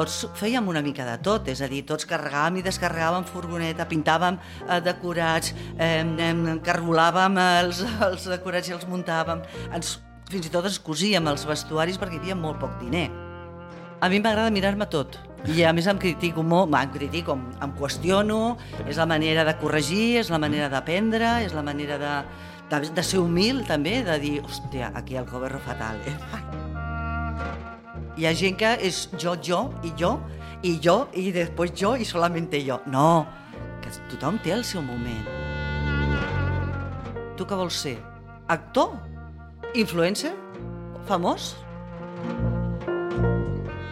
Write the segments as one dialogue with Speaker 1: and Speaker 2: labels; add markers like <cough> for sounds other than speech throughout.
Speaker 1: tots fèiem una mica de tot, és a dir, tots carregàvem i descarregàvem furgoneta, pintàvem eh, decorats, eh, cargolàvem els, els decorats i els muntàvem, ens, fins i tot ens cosíem els vestuaris perquè hi havia molt poc diner. A mi m'agrada mirar-me tot, i a més em critico molt, em critico, em, em qüestiono, és la manera de corregir, és la manera d'aprendre, és la manera de, de, de ser humil també, de dir, hòstia, aquí el coberro fatal, eh? Hi ha gent que és jo, jo i jo, i jo, i després jo, i solament jo. No, que tothom té el seu moment. Tu què vols ser? Actor? Influencer? Famós?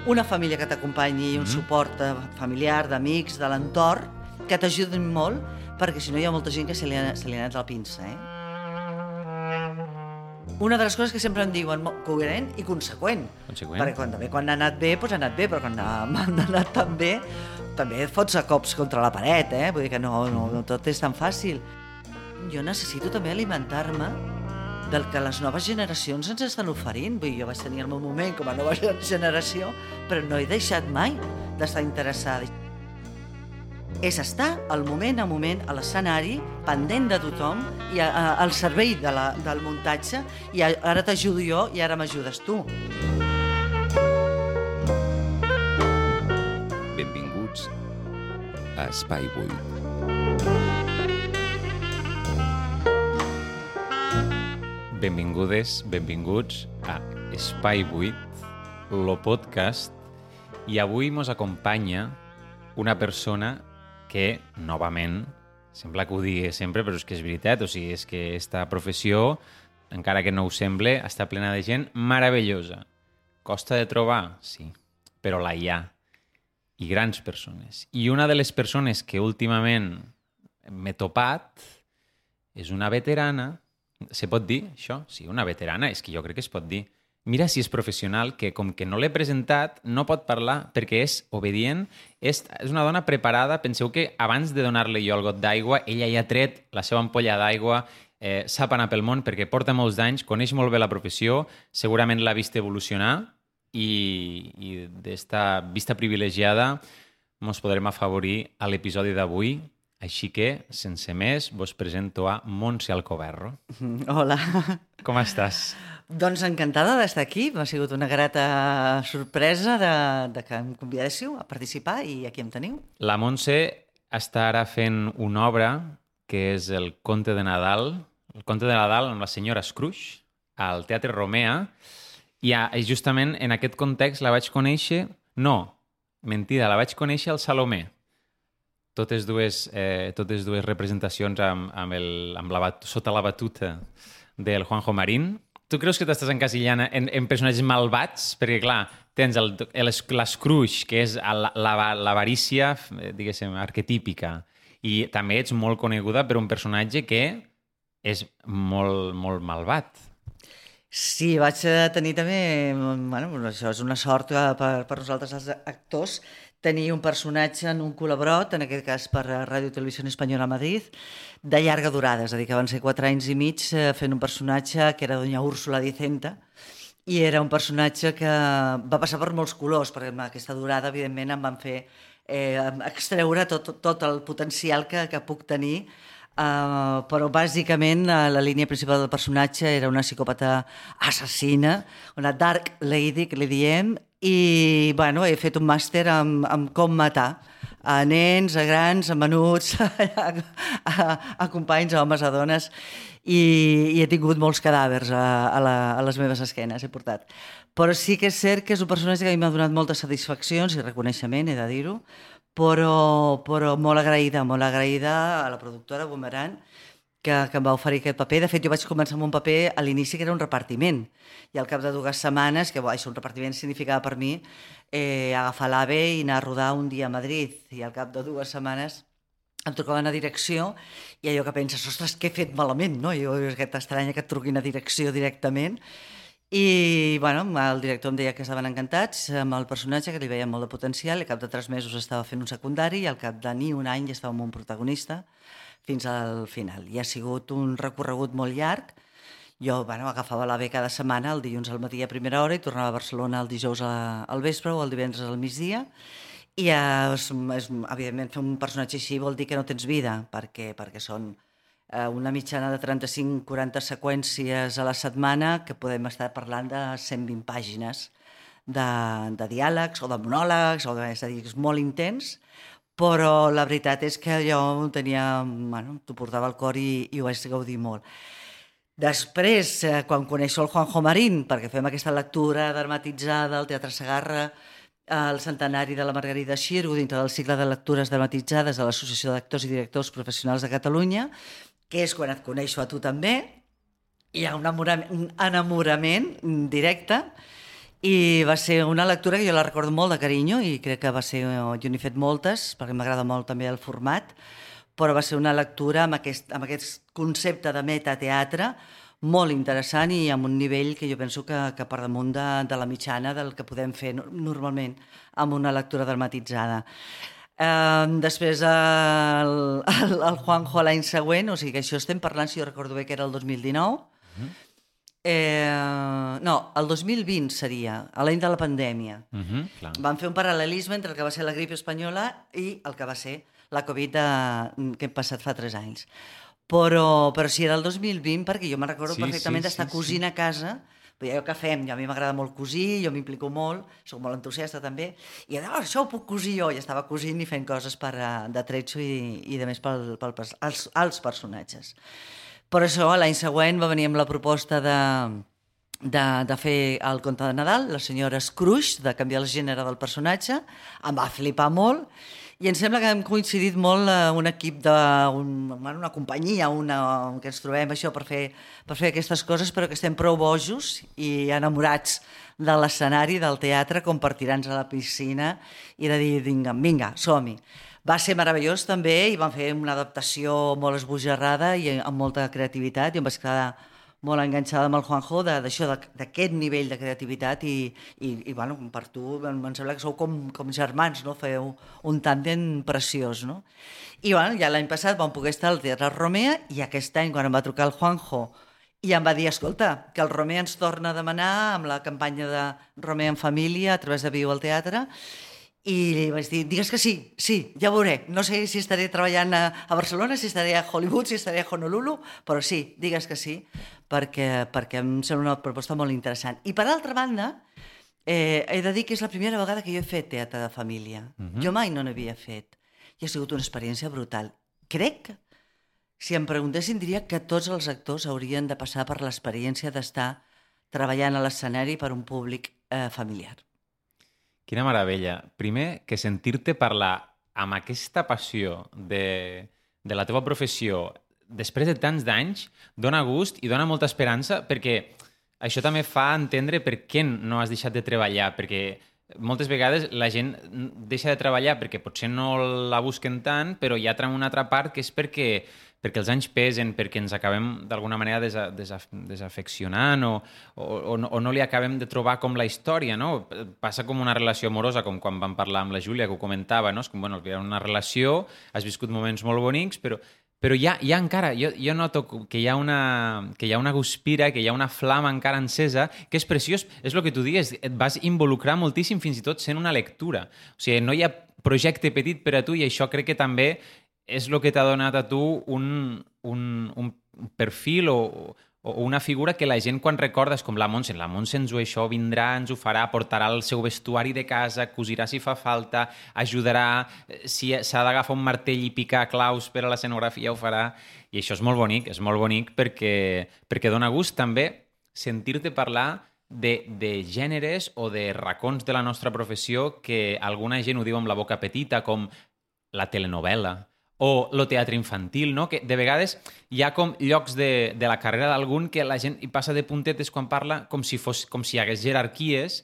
Speaker 1: Una família que t'acompanyi, un suport eh, familiar, d'amics, de l'entorn, que t'ajudin molt, perquè si no hi ha molta gent que se li ha, se li ha anat la pinça, eh? Una de les coses que sempre em diuen, coherent i conseqüent.
Speaker 2: Conseqüent.
Speaker 1: Perquè quan, també, quan ha anat bé, doncs ha anat bé, però quan ha, <laughs> anat tan bé, també et fots a cops contra la paret, eh? Vull dir que no, no, no tot és tan fàcil. Jo necessito també alimentar-me del que les noves generacions ens estan oferint. Vull dir, jo vaig tenir el meu moment com a nova <laughs> generació, però no he deixat mai d'estar interessada. És estar al moment a moment a l'escenari, pendent de tothom i a, a, al servei de la, del muntatge i a, ara t'ajudo jo i ara m'ajudes tu.
Speaker 3: Benvinguts a Espai Buit.
Speaker 2: Benvingudes, benvinguts a Espai 8, lo podcast, i avui mos acompanya una persona que, novament, sembla que ho digui sempre, però és que és veritat, o sigui, és que esta professió, encara que no ho semble, està plena de gent meravellosa. Costa de trobar? Sí, però la hi ha. I grans persones. I una de les persones que últimament m'he topat és una veterana Se pot dir, això? Sí, una veterana, és que jo crec que es pot dir. Mira si és professional, que com que no l'he presentat, no pot parlar perquè és obedient, és, és una dona preparada. Penseu que abans de donar-li jo el got d'aigua, ella ja ha tret la seva ampolla d'aigua, eh, sap anar pel món perquè porta molts d'anys, coneix molt bé la professió, segurament l'ha vist evolucionar i, i d'esta vista privilegiada ens podrem afavorir a l'episodi d'avui. Així que, sense més, vos presento a Montse Alcoberro.
Speaker 1: Hola.
Speaker 2: Com estàs?
Speaker 1: Doncs encantada d'estar aquí. M'ha sigut una grata sorpresa de, de que em convidéssiu a participar i aquí em teniu.
Speaker 2: La Montse està ara fent una obra que és el Conte de Nadal, el Conte de Nadal amb la senyora Scrooge, al Teatre Romea, i a, i justament en aquest context la vaig conèixer... No, mentida, la vaig conèixer al Salomé. Totes dues, eh, totes dues representacions amb, amb, el, amb la, sota la batuta del Juanjo Marín. Tu creus que t'estàs encasillant en, en personatges malvats? Perquè, clar, tens l'Scrooge, que és la- la- l'avarícia, eh, diguéssim, arquetípica. I també ets molt coneguda per un personatge que és molt, molt malvat.
Speaker 1: Sí, vaig eh, tenir també... Bueno, això és una sort per, per nosaltres els actors tenir un personatge en un col·laborat, en aquest cas per eh, Ràdio Televisió Espanyola a Madrid, de llarga durada, és a dir, que van ser quatre anys i mig eh, fent un personatge que era Doña Úrsula Dicenta, i era un personatge que va passar per molts colors, perquè amb aquesta durada, evidentment, em van fer eh, extreure tot, tot el potencial que, que puc tenir Uh, però bàsicament la línia principal del personatge era una psicòpata assassina, una dark lady que li diem, i bueno, he fet un màster amb, amb com matar a nens, a grans, a menuts, <laughs> a, a, a companys, a homes, a dones, i, i he tingut molts cadàvers a, a, la, a les meves esquenes, he portat. Però sí que és cert que és un personatge que a mi m'ha donat moltes satisfaccions i reconeixement, he de dir-ho, però, però molt agraïda, molt agraïda a la productora Boomerang que, que em va oferir aquest paper. De fet, jo vaig començar amb un paper a l'inici que era un repartiment. I al cap de dues setmanes, que bo, això, un repartiment significava per mi eh, agafar l'AVE i anar a rodar un dia a Madrid. I al cap de dues setmanes em trucaven a direcció i allò que penses, ostres, què he fet malament, no? I jo, és que t'estranya que et truquin a direcció directament i bueno, el director em deia que estaven encantats amb el personatge, que li veia molt de potencial, i al cap de tres mesos estava fent un secundari i al cap de ni un any ja estava amb un protagonista fins al final. I ha sigut un recorregut molt llarg Jo bueno, agafava l'AVE cada setmana, el dilluns al matí a primera hora i tornava a Barcelona el dijous a, al vespre o el divendres al migdia. I és, és, evidentment fer un personatge així vol dir que no tens vida, perquè, perquè són eh, una mitjana de 35-40 seqüències a la setmana que podem estar parlant de 120 pàgines de, de diàlegs o de monòlegs, o de, és a dir, és molt intens, però la veritat és que jo tenia, bueno, t'ho portava al cor i, i ho vaig gaudir molt. Després, eh, quan coneixo el Juanjo Marín, perquè fem aquesta lectura dramatitzada al Teatre Sagarra, el centenari de la Margarida Xirgo dintre del cicle de lectures dramatitzades de l'Associació d'Actors i Directors Professionals de Catalunya, que és quan et coneixo a tu també, hi ha un enamorament, un enamorament directe i va ser una lectura que jo la recordo molt de carinyo i crec que va ser, jo n'he fet moltes perquè m'agrada molt també el format, però va ser una lectura amb aquest, amb aquest concepte de metateatre molt interessant i amb un nivell que jo penso que, que per damunt de, de la mitjana del que podem fer normalment amb una lectura dramatitzada. Eh, després el, el, el Juanjo l'any següent, o sigui que això estem parlant, si jo recordo bé, que era el 2019, uh -huh. Eh, no, el 2020 seria, l'any de la pandèmia.
Speaker 2: Uh -huh, clar.
Speaker 1: Van fer un paral·lelisme entre el que va ser la grip espanyola i el que va ser la Covid de, que hem passat fa 3 anys. Però, però si era el 2020, perquè jo me'n recordo
Speaker 2: Sí,
Speaker 1: perfectament
Speaker 2: sí,
Speaker 1: d'estar
Speaker 2: sí,
Speaker 1: cosint a casa, ja que fem, ja a mi m'agrada molt cosir, jo m'implico molt, sóc molt entusiasta també, i oh, això ho puc cosir jo, i estava cosint i fent coses per, uh, de tretxo i, i de més pel, pel, pers- als, als personatges. Per això l'any següent va venir amb la proposta de, de, de fer el conte de Nadal, la senyora Scrooge, de canviar el gènere del personatge, em va flipar molt, i em sembla que hem coincidit molt eh, un equip de un, una companyia, una, que ens trobem això per fer, per fer aquestes coses, però que estem prou bojos i enamorats de l'escenari, del teatre, com per tirar-nos a la piscina i de dir, vinga, vinga, som-hi. Va ser meravellós també i van fer una adaptació molt esbojarrada i amb molta creativitat i em vaig quedar molt enganxada amb el Juanjo d'això, d'aquest nivell de creativitat i, i, i bueno, per tu em sembla que sou com, com germans, no? Feu un tàndem preciós, no? I bueno, ja l'any passat vam poder estar al Teatre Romea i aquest any, quan em va trucar el Juanjo i em va dir, escolta, que el Romea ens torna a demanar amb la campanya de Romea en família a través de Viu al Teatre i li vaig dir, digues que sí, sí, ja veuré. No sé si estaré treballant a, a Barcelona, si estaré a Hollywood, si estaré a Honolulu, però sí, digues que sí, perquè, perquè em sembla una proposta molt interessant. I per altra banda, eh, he de dir que és la primera vegada que jo he fet teatre de família. Uh -huh. Jo mai no n'havia fet. I ha sigut una experiència brutal. Crec, si em preguntessin, diria que tots els actors haurien de passar per l'experiència d'estar treballant a l'escenari per un públic eh, familiar.
Speaker 2: Quina meravella. Primer, que sentir-te parlar amb aquesta passió de, de la teva professió després de tants d'anys dona gust i dona molta esperança perquè això també fa entendre per què no has deixat de treballar, perquè moltes vegades la gent deixa de treballar perquè potser no la busquen tant, però hi ha una altra part que és perquè perquè els anys pesen, perquè ens acabem d'alguna manera desa, desa, desafeccionant o, o, o, no, o no li acabem de trobar com la història, no? Passa com una relació amorosa, com quan vam parlar amb la Júlia, que ho comentava, no? És com, bueno, hi ha una relació, has viscut moments molt bonics, però, però hi ha, hi ha encara, jo, jo noto que hi, ha una, que hi ha una guspira, que hi ha una flama encara encesa, que és preciós, és el que tu digues, et vas involucrar moltíssim fins i tot sent una lectura. O sigui, no hi ha projecte petit per a tu i això crec que també és el que t'ha donat a tu un, un, un perfil o, o una figura que la gent quan recordes com la Montse, la Montse ens ho això vindrà, ens ho farà, portarà el seu vestuari de casa, cosirà si fa falta, ajudarà, eh, si s'ha d'agafar un martell i picar claus per a l'escenografia ho farà, i això és molt bonic, és molt bonic perquè, perquè dona gust també sentir-te parlar de, de gèneres o de racons de la nostra professió que alguna gent ho diu amb la boca petita, com la telenovela, o el teatre infantil, no? que de vegades hi ha com llocs de, de la carrera d'algun que la gent hi passa de puntetes quan parla com si, fos, com si hi hagués jerarquies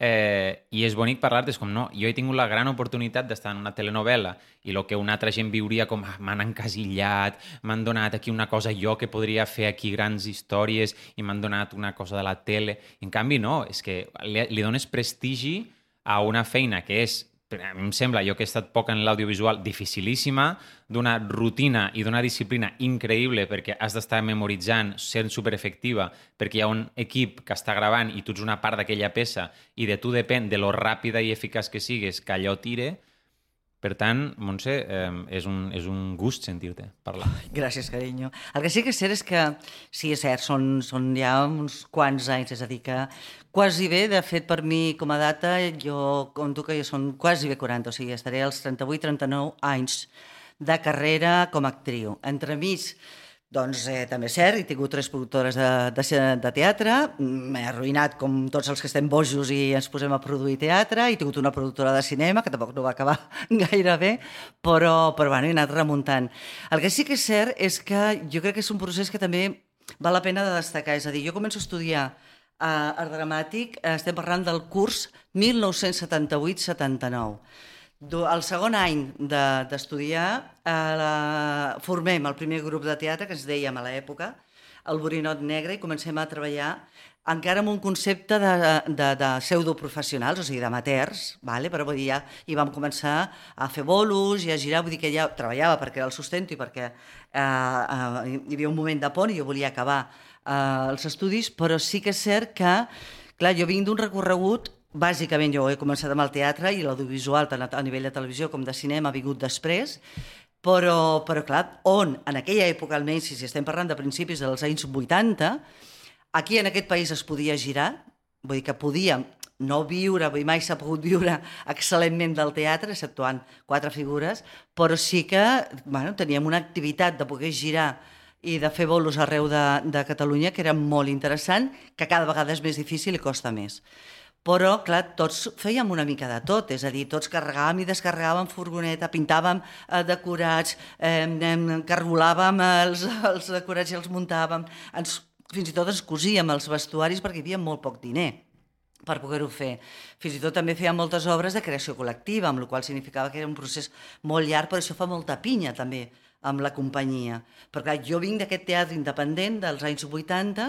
Speaker 2: eh, i és bonic parlar-te, com no, jo he tingut la gran oportunitat d'estar en una telenovela i el que una altra gent viuria com ah, m'han encasillat, m'han donat aquí una cosa jo que podria fer aquí grans històries i m'han donat una cosa de la tele. En canvi, no, és que li, li dones prestigi a una feina que és a mi em sembla, jo que he estat poc en l'audiovisual, dificilíssima, d'una rutina i d'una disciplina increïble perquè has d'estar memoritzant, sent superefectiva, perquè hi ha un equip que està gravant i tu ets una part d'aquella peça i de tu depèn de lo ràpida i eficaç que sigues que allò tire, per tant, Montse, eh, és, un, és un gust sentir-te parlar.
Speaker 1: Gràcies, carinyo. El que sí que és cert és que, sí, és cert, són, són ja uns quants anys, és a dir, que quasi bé, de fet, per mi, com a data, jo conto que ja són quasi bé 40, o sigui, estaré als 38-39 anys de carrera com a actriu. Entremig, doncs eh, també és cert, he tingut tres productores de, de, de teatre, m'he arruïnat com tots els que estem bojos i ens posem a produir teatre, he tingut una productora de cinema, que tampoc no va acabar <laughs> gaire bé, però, però bueno, he anat remuntant. El que sí que és cert és que jo crec que és un procés que també val la pena de destacar, és a dir, jo començo a estudiar eh, art dramàtic, eh, estem parlant del curs 1978-79. El segon any d'estudiar, de, eh, la, formem el primer grup de teatre que ens dèiem a l'època, el Borinot Negre, i comencem a treballar encara amb un concepte de, de, de pseudoprofessionals, o sigui, d'amateurs, vale? però vull dir, ja hi vam començar a fer bolos i a girar, vull dir que ja treballava perquè era el sustento i perquè eh, eh, hi havia un moment de pont i jo volia acabar eh, els estudis, però sí que és cert que, clar, jo vinc d'un recorregut bàsicament jo he començat amb el teatre i l'audiovisual, tant a nivell de televisió com de cinema, ha vingut després, però, però clar, on en aquella època, almenys si estem parlant de principis dels anys 80, aquí en aquest país es podia girar, vull dir que podíem no viure, vull mai s'ha pogut viure <laughs> excel·lentment del teatre, exceptuant quatre figures, però sí que bueno, teníem una activitat de poder girar i de fer bolos arreu de, de Catalunya que era molt interessant, que cada vegada és més difícil i costa més. Però, clar, tots fèiem una mica de tot, és a dir, tots carregàvem i descarregàvem furgoneta, pintàvem eh, decorats, eh, cargolàvem els, <laughs> els decorats i els muntàvem, ens, fins i tot ens cosíem els vestuaris perquè hi havia molt poc diner per poder-ho fer. Fins i tot també fèiem moltes obres de creació col·lectiva, amb la qual significava que era un procés molt llarg, però això fa molta pinya també amb la companyia. Perquè jo vinc d'aquest teatre independent dels anys 80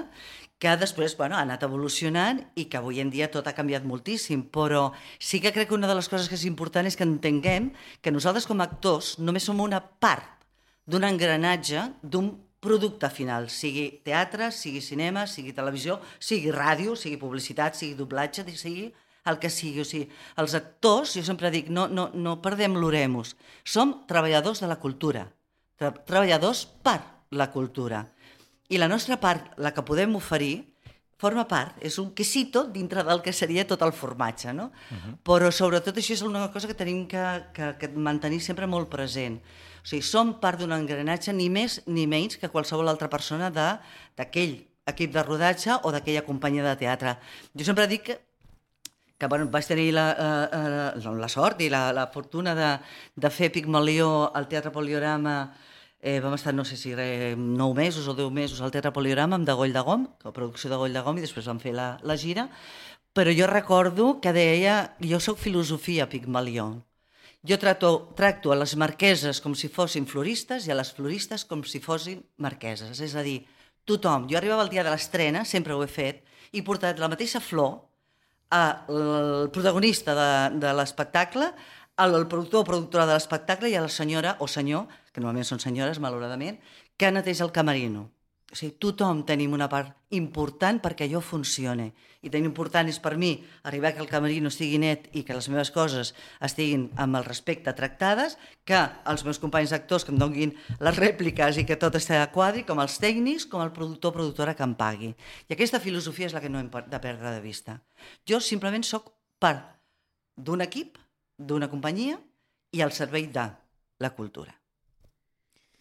Speaker 1: que després bueno, ha anat evolucionant i que avui en dia tot ha canviat moltíssim, però sí que crec que una de les coses que és important és que entenguem que nosaltres com a actors només som una part d'un engranatge d'un producte final, sigui teatre, sigui cinema, sigui televisió, sigui ràdio, sigui publicitat, sigui doblatge, sigui el que sigui. O sigui, els actors, jo sempre dic, no, no, no perdem l'oremus, som treballadors de la cultura, treballadors per la cultura. I la nostra part, la que podem oferir, forma part, és un quesito dintre del que seria tot el formatge, no? Uh -huh. Però sobretot això és una cosa que tenim que, que, que mantenir sempre molt present. O sigui, som part d'un engranatge ni més ni menys que qualsevol altra persona d'aquell equip de rodatge o d'aquella companyia de teatre. Jo sempre dic que, que bueno, vaig tenir la, eh, eh, la sort i la, la fortuna de, de fer Pigmalió al Teatre Poliorama Eh, vam estar, no sé si re, 9 mesos o 10 mesos al Teatre Poliorama amb de Goll de Gom, la producció de Goll de Gom, i després vam fer la, la gira. Però jo recordo que deia, jo sóc filosofia Pigmalió. Jo tracto, tracto a les marqueses com si fossin floristes i a les floristes com si fossin marqueses. És a dir, tothom, jo arribava el dia de l'estrena, sempre ho he fet, i portat la mateixa flor al protagonista de, de l'espectacle, al productor o productora de l'espectacle i a la senyora o senyor que normalment són senyores, malauradament, que neteja el camerino. O sigui, tothom tenim una part important perquè allò funcione. I tan important és per mi arribar que el camerino estigui net i que les meves coses estiguin amb el respecte tractades, que els meus companys actors que em donguin les rèpliques i que tot estigui a quadri, com els tècnics, com el productor o productora que em pagui. I aquesta filosofia és la que no hem de perdre de vista. Jo simplement sóc part d'un equip, d'una companyia i al servei de la cultura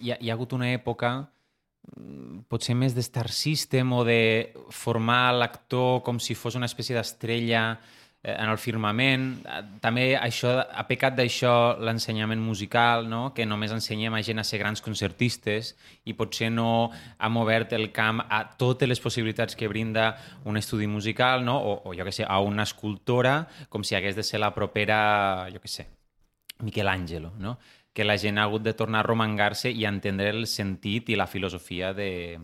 Speaker 2: hi ha, hi ha hagut una època mm, potser més de star system o de formar l'actor com si fos una espècie d'estrella eh, en el firmament. Eh, també això, ha pecat d'això l'ensenyament musical, no? que només ensenyem a gent a ser grans concertistes i potser no hem obert el camp a totes les possibilitats que brinda un estudi musical no? o, o jo que sé, a una escultora com si hagués de ser la propera, jo que sé, Miquel Àngelo. No? Que la gent ha hagut de tornar a romangar-se i a entendre el sentit i la filosofia de,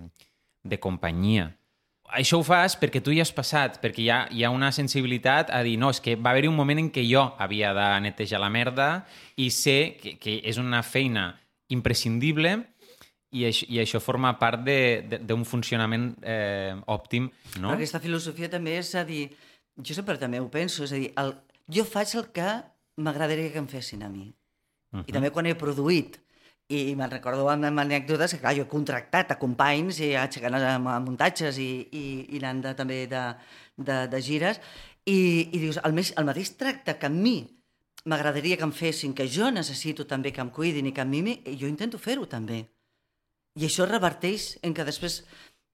Speaker 2: de companyia. això ho fas perquè tu hi has passat, perquè hi ha, hi ha una sensibilitat a dir, no, és que va haver-hi un moment en què jo havia de netejar la merda i sé que, que és una feina imprescindible i això, i això forma part d'un funcionament eh, òptim, no?
Speaker 1: Aquesta filosofia també és a dir, jo sempre també ho penso, és a dir, el, jo faig el que m'agradaria que em fessin a mi. Uh -huh. I també quan he produït i me'n recordo amb, amb anècdotes que, clar, jo he contractat a companys i aixecant a, a muntatges i, i, i anant de, també de, de, de gires i, i dius, el, més, el mateix tracte que a mi m'agradaria que em fessin, que jo necessito també que em cuidin i que em mimi, jo intento fer-ho també. I això reverteix en que després,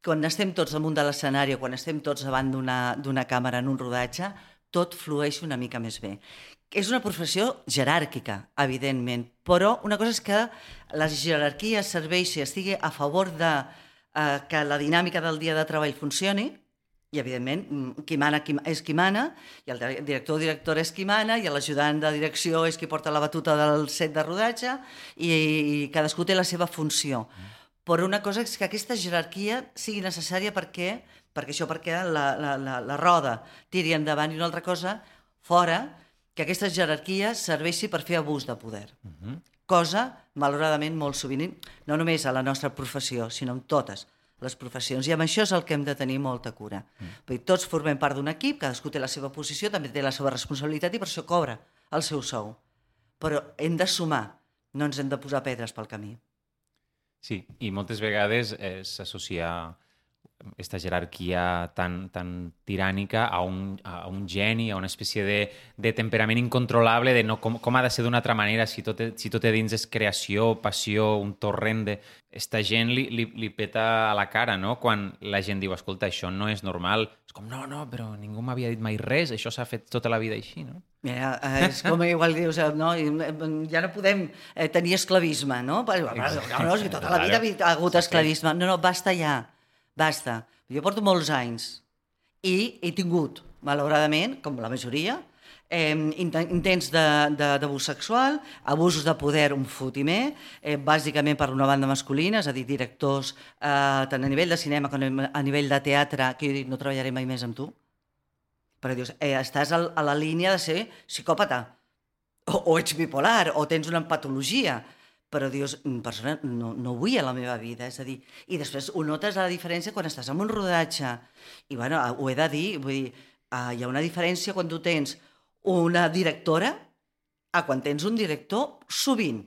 Speaker 1: quan estem tots damunt de l'escenari o quan estem tots davant d'una càmera en un rodatge, tot flueix una mica més bé. És una professió jeràrquica, evidentment, però una cosa és que la jerarquia serveixi, estigui a favor de eh, que la dinàmica del dia de treball funcioni, i evidentment mm, qui mana qui, és qui mana, i el director o directora és qui mana, i l'ajudant de direcció és qui porta la batuta del set de rodatge, i, i cadascú té la seva funció. Mm però una cosa és que aquesta jerarquia sigui necessària perquè, perquè això perquè la, la, la, la roda tiri endavant i una altra cosa, fora, que aquesta jerarquia serveixi per fer abús de poder. Uh -huh. Cosa, malauradament, molt sovint, no només a la nostra professió, sinó en totes les professions. I amb això és el que hem de tenir molta cura. Uh -huh. Perquè tots formem part d'un equip, cadascú té la seva posició, també té la seva responsabilitat i per això cobra el seu sou. Però hem de sumar, no ens hem de posar pedres pel camí.
Speaker 2: Sí, i moltes vegades eh, s'associa aquesta jerarquia tan, tan tirànica a un, a un geni, a una espècie de, de temperament incontrolable, de no, com, com ha de ser d'una altra manera, si tot, si tot dins és creació, passió, un torrent de... Esta gent li, li, li peta a la cara, no?, quan la gent diu, escolta, això no és normal. És com, no, no, però ningú m'havia dit mai res, això s'ha fet tota la vida així, no?
Speaker 1: Mira, eh, és com igual dius, eh, no? ja no podem eh, tenir esclavisme, no? Però, no, no, si tota la vida ha hagut esclavisme. No, no, basta ja, basta. Jo porto molts anys i he tingut, malauradament, com la majoria, eh, intents d'abús sexual, abusos de poder un fotimer, eh, bàsicament per una banda masculina, és a dir, directors eh, tant a nivell de cinema com a nivell de teatre, que jo dic, no treballaré mai més amb tu. Perquè dius, eh, estàs a la línia de ser psicòpata, o, o ets bipolar, o tens una patologia, però dius, mm, persona, no, no vull a la meva vida, és a dir, i després ho notes la diferència quan estàs en un rodatge, i bueno, ho he de dir, vull dir, uh, hi ha una diferència quan tu tens una directora a quan tens un director sovint.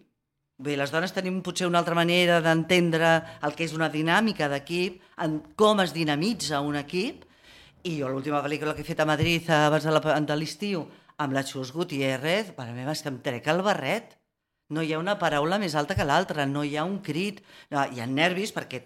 Speaker 1: Bé, les dones tenim potser una altra manera d'entendre el que és una dinàmica d'equip, en com es dinamitza un equip, i jo l'última pel·lícula que he fet a Madrid abans de l'estiu, amb la Xus Gutiérrez, per a mi és que em trec el barret. No hi ha una paraula més alta que l'altra, no hi ha un crit, no, hi ha nervis perquè,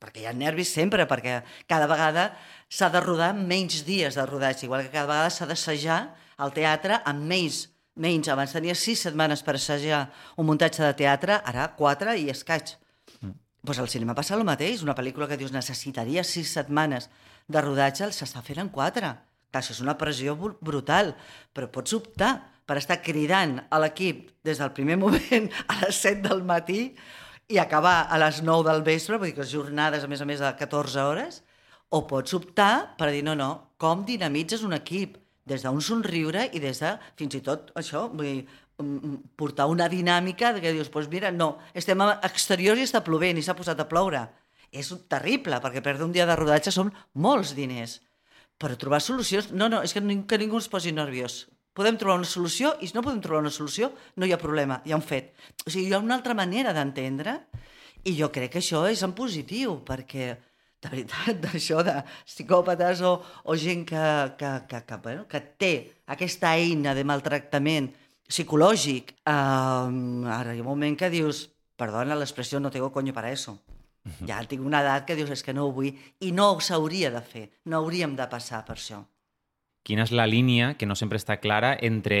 Speaker 1: perquè hi ha nervis sempre, perquè cada vegada s'ha de rodar menys dies de rodatge, igual que cada vegada s'ha d'assajar al teatre amb menys, menys. Abans tenia sis setmanes per assajar un muntatge de teatre, ara quatre i escaig. Mm. Pues al cinema passa el mateix. Una pel·lícula que dius necessitaria sis setmanes de rodatge s'està fent en quatre. Clar, això és una pressió brutal, però pots optar per estar cridant a l'equip des del primer moment <laughs> a les 7 del matí i acabar a les 9 del vespre, vull dir que jornades a més a més de 14 hores, o pots optar per dir no, no, com dinamitzes un equip? des d'un somriure i des de, fins i tot, això, vull dir, mm, mm, portar una dinàmica de que dius, doncs mira, no, estem a exterior i està plovent i s'ha posat a ploure. És terrible, perquè perdre un dia de rodatge són molts diners. Però trobar solucions... No, no, és que, que ningú es posi nerviós. Podem trobar una solució i si no podem trobar una solució, no hi ha problema, hi ha un fet. O sigui, hi ha una altra manera d'entendre i jo crec que això és en positiu, perquè de veritat, <laughs> d'això de psicòpates o, o gent que, que, que, que, bueno, que té aquesta eina de maltractament psicològic, eh, ara hi ha un moment que dius, perdona l'expressió, no tengo coño para eso. Ja tinc una edat que dius, és que no ho vull, i no s'hauria de fer, no hauríem de passar per això.
Speaker 2: Quina és la línia, que no sempre està clara, entre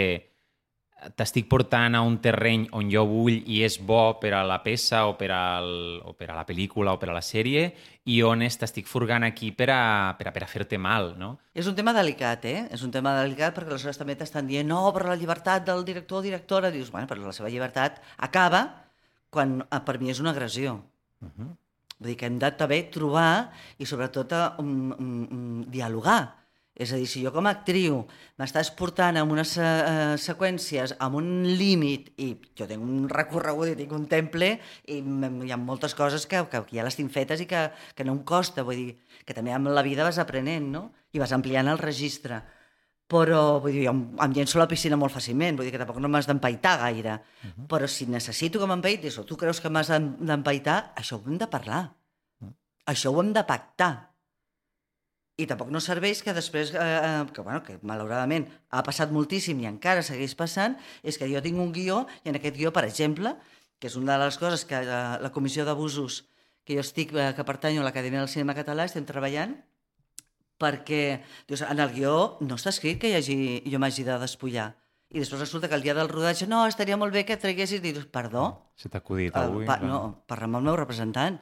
Speaker 2: t'estic portant a un terreny on jo vull i és bo per a la peça o per, al, o per a la pel·lícula o per a la sèrie i on t'estic furgant aquí per a, per a, per a fer-te mal, no?
Speaker 1: És un tema delicat, eh? És un tema delicat perquè aleshores també t'estan dient no, però la llibertat del director o directora, dius, bueno, però la seva llibertat acaba quan per mi és una agressió. Uh -huh. Vull dir que hem de també trobar i sobretot um, um, um, dialogar. És a dir, si jo com a actriu m'estàs portant amb unes uh, seqüències amb un límit i jo tinc un recorregut i tinc un temple i hi ha moltes coses que, que, ja les tinc fetes i que, que no em costa, vull dir, que també amb la vida vas aprenent, no? I vas ampliant el registre. Però, vull dir, jo em, em llenço a la piscina molt fàcilment, vull dir que tampoc no m'has d'empaitar gaire. Uh -huh. Però si necessito que m'empaitis o tu creus que m'has d'empaitar, això ho hem de parlar. Uh -huh. Això ho hem de pactar i tampoc no serveix que després, eh, eh, que, bueno, que malauradament ha passat moltíssim i encara segueix passant, és que jo tinc un guió i en aquest guió, per exemple, que és una de les coses que la, eh, la Comissió d'Abusos que jo estic, eh, que pertanyo a l'Acadèmia del Cinema Català, estem treballant perquè dius, en el guió no està escrit que hi hagi, jo m'hagi de despullar. I després resulta que el dia del rodatge, no, estaria molt bé que traguessis... I dius, perdó?
Speaker 2: Se t'ha acudit avui?
Speaker 1: Uh, pa, no, parla amb el meu representant.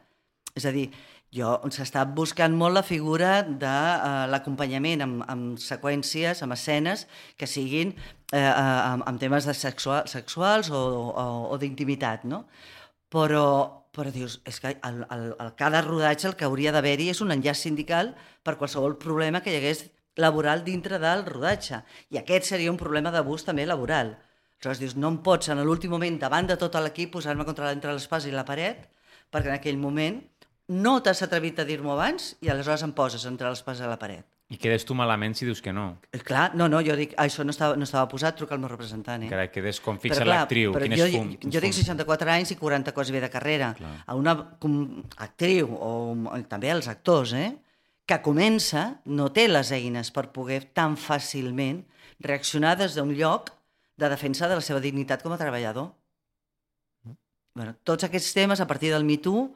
Speaker 1: És a dir, jo s'està buscant molt la figura de uh, l'acompanyament amb, amb seqüències, amb escenes que siguin eh, uh, amb, amb temes de sexual, sexuals o, o, o d'intimitat, no? Però, però dius, és que el, el, el cada rodatge el que hauria d'haver-hi és un enllaç sindical per qualsevol problema que hi hagués laboral dintre del rodatge. I aquest seria un problema d'abús també laboral. Aleshores dius, no em pots en l'últim moment, davant de tot l'equip, posar-me contra entre l'espasa i la paret, perquè en aquell moment no t'has atrevit a dir-m'ho abans i aleshores em poses entre l'espasa i la paret.
Speaker 2: I quedes tu malament si dius que no.
Speaker 1: Eh, clar, no, no, jo dic, això no estava, no estava posat, truca al meu representant. Eh?
Speaker 2: Carai, quedes com fixa l'actriu, quin
Speaker 1: jo,
Speaker 2: fum,
Speaker 1: jo, jo tinc 64 anys i 40 quasi bé de carrera. Clar. A una com, actriu, o, o també als actors, eh? que comença, no té les eines per poder tan fàcilment reaccionar des d'un lloc de defensa de la seva dignitat com a treballador. Mm. Bueno, tots aquests temes, a partir del Me Too,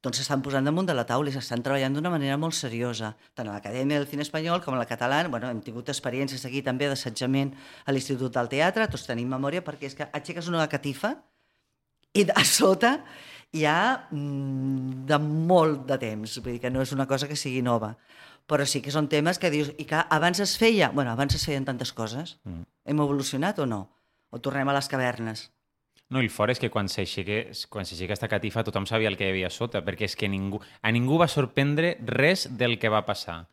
Speaker 1: doncs s'estan posant damunt de la taula i s'estan treballant d'una manera molt seriosa, tant a l'Acadèmia del Cine Espanyol com a la Catalana. Bueno, hem tingut experiències aquí també d'assetjament a l'Institut del Teatre, tots tenim memòria, perquè és que aixeques una catifa i a sota hi ha mm, de molt de temps, vull dir que no és una cosa que sigui nova, però sí que són temes que dius, i que abans es feia, bueno, abans es feien tantes coses, mm. hem evolucionat o no? O tornem a les cavernes?
Speaker 2: No, i el fort és que quan s'aixeca aquesta catifa tothom sabia el que hi havia sota, perquè és que ningú, a ningú va sorprendre res del que va passar.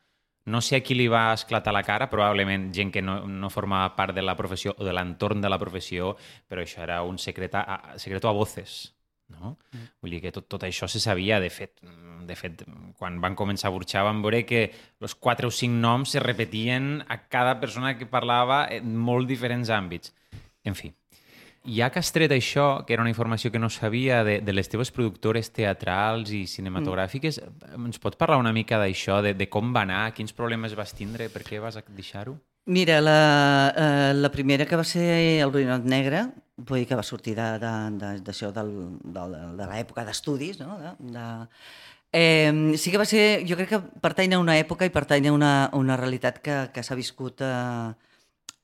Speaker 2: No sé a qui li va esclatar la cara, probablement gent que no, no formava part de la professió o de l'entorn de la professió, però això era un secret a, secreto a voces. No? Mm. Vull dir que tot, tot això se sabia, de fet, de fet, quan van començar a burxar van veure que els quatre o cinc noms se repetien a cada persona que parlava en molt diferents àmbits. En fi, ja que has tret això, que era una informació que no sabia, de, de les teves productores teatrals i cinematogràfiques, mm. ens pots parlar una mica d'això, de, de com va anar, quins problemes vas tindre, per què vas deixar-ho?
Speaker 1: Mira, la, eh, la primera que va ser el Brinot Negre, vull dir que va sortir d'això de, de, de, de, de l'època d'estudis, no? De, de, eh, sí que va ser, jo crec que pertany a una època i pertany a una, una realitat que, que s'ha viscut eh,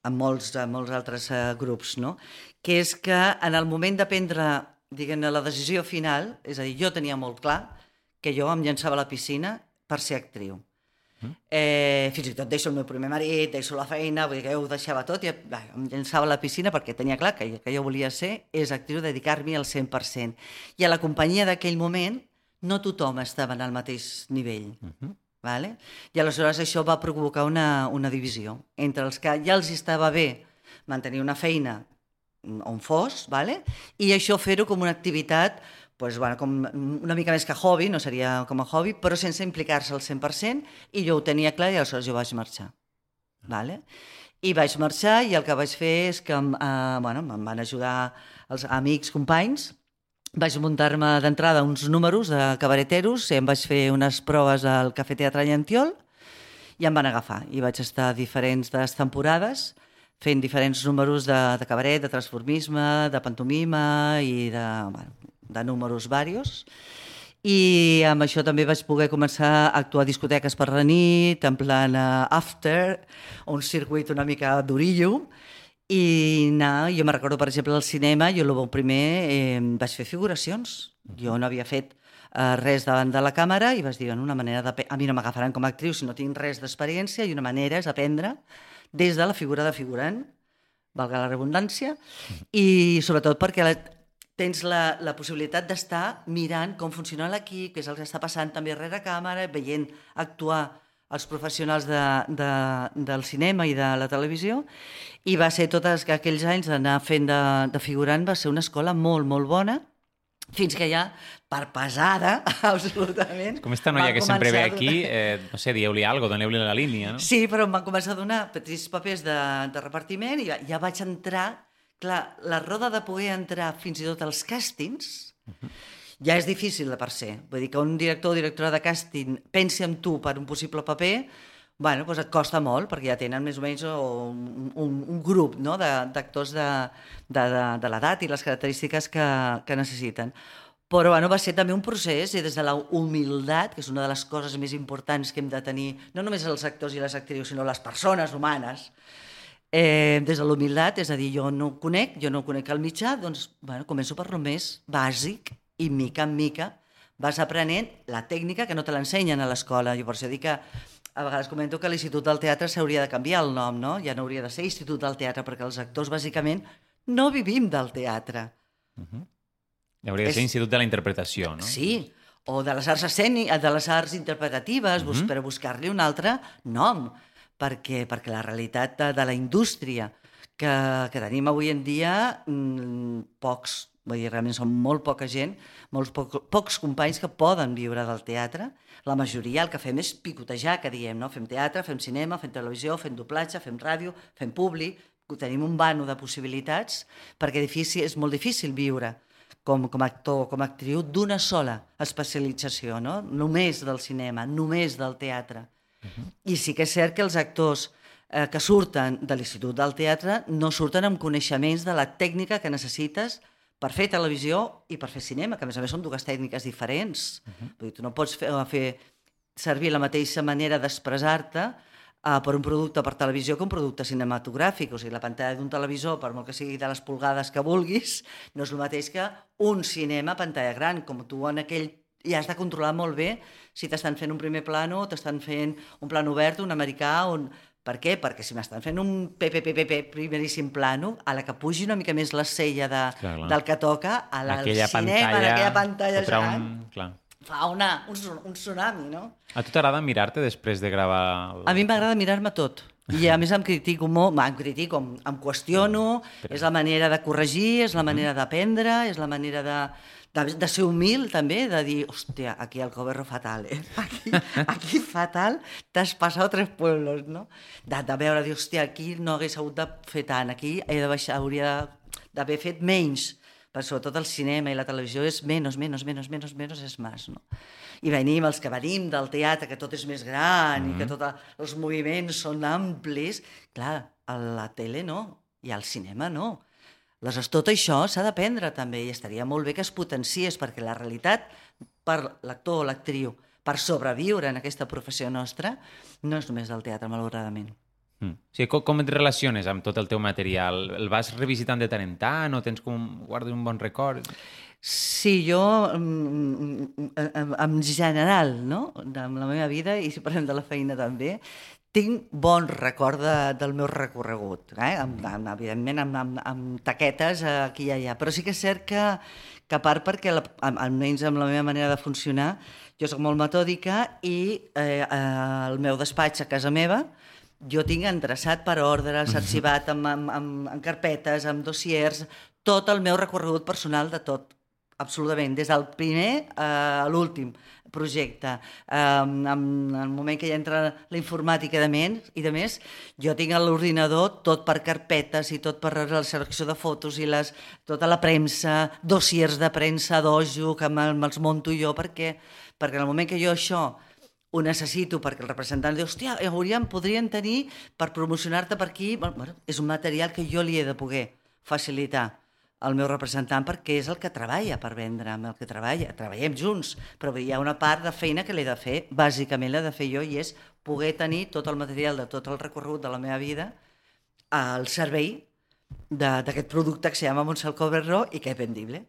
Speaker 1: en molts, en molts altres eh, grups, no? que és que en el moment de prendre diguem la decisió final, és a dir, jo tenia molt clar que jo em llançava a la piscina per ser actriu. Mm. Eh, fins i tot deixo el meu primer marit, deixo la feina, vull dir que jo ho deixava tot i em llançava a la piscina perquè tenia clar que, que jo volia ser és actriu, dedicar-m'hi al 100%. I a la companyia d'aquell moment no tothom estava en el mateix nivell. Mm -hmm. Vale? I aleshores això va provocar una, una divisió entre els que ja els estava bé mantenir una feina on fos, vale? i això fer-ho com una activitat pues, bueno, com una mica més que hobby, no seria com a hobby, però sense implicar-se al 100%, i jo ho tenia clar i aleshores jo vaig marxar. Vale? I vaig marxar i el que vaig fer és que eh, bueno, em van ajudar els amics, companys, vaig muntar-me d'entrada uns números de cabareteros, em vaig fer unes proves al Cafè Teatre Llantiol i em van agafar. I vaig estar diferents temporades fent diferents números de, de cabaret, de transformisme, de pantomima i de, bueno, de números varios. I amb això també vaig poder començar a actuar a discoteques per la nit, en plan uh, after, un circuit una mica d'orillo, i anar, jo me recordo, per exemple, al cinema, jo el primer eh, vaig fer figuracions. Jo no havia fet eh, res davant de la càmera i vaig dir, una manera de... A mi no m'agafaran com a actriu si no tinc res d'experiència i una manera és aprendre des de la figura de figurant, valga la redundància, i sobretot perquè la, tens la, la possibilitat d'estar mirant com funciona l'equip, què és el que està passant també rere càmera, veient actuar els professionals de, de, del cinema i de la televisió, i va ser tots aquells anys d'anar fent de, de figurant, va ser una escola molt, molt bona, fins que ja, per pesada, <laughs> absolutament...
Speaker 2: Com esta noia que sempre ve aquí, eh, no sé, dieu-li alguna cosa, doneu-li la línia, no?
Speaker 1: Sí, però em van començar a donar petits papers de, de repartiment i ja, vaig entrar... Clar, la roda de poder entrar fins i tot als càstings ja és difícil de per ser. Vull dir que un director o directora de càsting pensi en tu per un possible paper, bueno, doncs et costa molt, perquè ja tenen més o menys un, un, un grup no? d'actors de, de, de, de l'edat i les característiques que, que necessiten. Però bueno, va ser també un procés i des de la humilitat, que és una de les coses més importants que hem de tenir, no només els actors i les actrius, sinó les persones humanes, eh, des de l'humilitat, és a dir, jo no ho conec, jo no conec el mitjà, doncs bueno, començo per lo més bàsic i mica en mica vas aprenent la tècnica que no te l'ensenyen a l'escola. Jo per això dic que a vegades comento que l'Institut del Teatre s'hauria de canviar el nom, no? Ja no hauria de ser Institut del Teatre, perquè els actors bàsicament no vivim del teatre.
Speaker 2: Hauria de ser
Speaker 1: És-
Speaker 2: Institut de la Interpretació, no?
Speaker 1: Sí, o de les arts escèniques, de les arts interpretatives, bus per buscar-li un altre nom, perquè, perquè la realitat de, de la indústria que, que tenim avui en dia, mmm, pocs, vull dir, realment són molt poca gent, molts poc, pocs companys que poden viure del teatre. La majoria el que fem és picotejar, que diem, no? Fem teatre, fem cinema, fem televisió, fem doblatge, fem ràdio, fem públic, tenim un vano de possibilitats, perquè difícil, és molt difícil viure com, com a actor, com a actriu, d'una sola especialització, no? només del cinema, només del teatre. I sí que és cert que els actors eh, que surten de l'Institut del Teatre no surten amb coneixements de la tècnica que necessites per fer televisió i per fer cinema, que a més a més són dues tècniques diferents. Vull dir, tu no pots fer, fer servir la mateixa manera d'expressar-te uh, per un producte per televisió que un producte cinematogràfic. O sigui, la pantalla d'un televisor, per molt que sigui de les pulgades que vulguis, no és el mateix que un cinema a pantalla gran, com tu en aquell i has de controlar molt bé si t'estan fent un primer plano o t'estan fent un plano obert, un americà, un... Per què? Perquè si m'estan fent un PPPP primeríssim plano, a la que pugi una mica més la cella de,
Speaker 2: Clar, clar.
Speaker 1: del que toca, a la,
Speaker 2: aquella
Speaker 1: al cinema,
Speaker 2: pantalla,
Speaker 1: en aquella pantalla gegant,
Speaker 2: un... Clar.
Speaker 1: fa una, un, un tsunami, no?
Speaker 2: A tu t'agrada mirar-te després de gravar... El...
Speaker 1: A mi m'agrada mirar-me tot. I a més em critico molt, em critico, em, em qüestiono, és la manera de corregir, és la manera d'aprendre, és la manera de, de, de ser humil també, de dir, hòstia, aquí el coberro fatal, eh? <laughs> Aquí, aquí fatal, t'has passat tres pueblos, no? De, de veure, dir, hòstia, aquí no hagués hagut de fer tant, aquí he de baixar, hauria d'haver fet menys, però sobretot el cinema i la televisió és menys, menys, menys, menys, menys és més, no? I venim, els que venim del teatre, que tot és més gran mm -hmm. i que tots els moviments són amplis, clar, a la tele no, i al cinema no. Aleshores, tot això s'ha d'aprendre també i estaria molt bé que es potenciés perquè la realitat per l'actor o l'actriu per sobreviure en aquesta professió nostra no és només del teatre, malauradament.
Speaker 2: Mm. O sigui, com, com et relaciones amb tot el teu material? El vas revisitant de tant en tant o tens com... guardes un bon record?
Speaker 1: Sí, jo, mm, en, en general, no? amb la meva vida, i si parlem de la feina també, tinc bon record de, del meu recorregut, eh? amb, amb, evidentment amb, amb, amb taquetes aquí i allà, però sí que és cert que, que a part perquè, la, almenys amb la meva manera de funcionar, jo sóc molt metòdica i eh, eh, el meu despatx a casa meva jo tinc endreçat per ordres, arxivat amb, amb, amb, amb carpetes, amb dossiers, tot el meu recorregut personal de tot, absolutament, des del primer eh, a l'últim projecte. Um, en el moment que ja entra la informàtica de més, i de més, jo tinc a l'ordinador tot per carpetes i tot per la selecció de fotos i les, tota la premsa, dossiers de premsa dojo que me- me'ls monto jo perquè, perquè en el moment que jo això ho necessito perquè el representant diu, hòstia, hauríem, podrien tenir per promocionar-te per aquí, bueno, és un material que jo li he de poder facilitar al meu representant perquè és el que treballa per vendre, amb el que treballa. Treballem junts, però hi ha una part de feina que l'he de fer, bàsicament l'he de fer jo, i és poder tenir tot el material de tot el recorregut de la meva vida al servei d'aquest producte que se llama Coverro i que és vendible.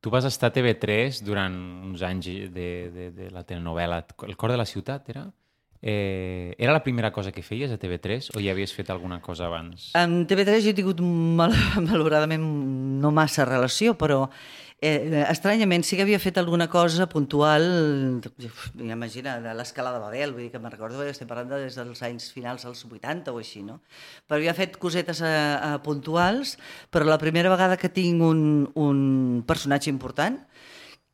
Speaker 2: Tu vas estar a TV3 durant uns anys de, de, de la telenovela El cor de la ciutat, era? Eh, era la primera cosa que feies a TV3 o ja havies fet alguna cosa abans?
Speaker 1: Amb TV3 jo he tingut mal, <laughs> malauradament no massa relació, però eh, estranyament sí que havia fet alguna cosa puntual, imagina, de l'escala de Babel, vull dir que me'n recordo estem parlant de des dels anys finals dels 80 o així, no? Però havia fet cosetes a, a puntuals, però la primera vegada que tinc un, un personatge important,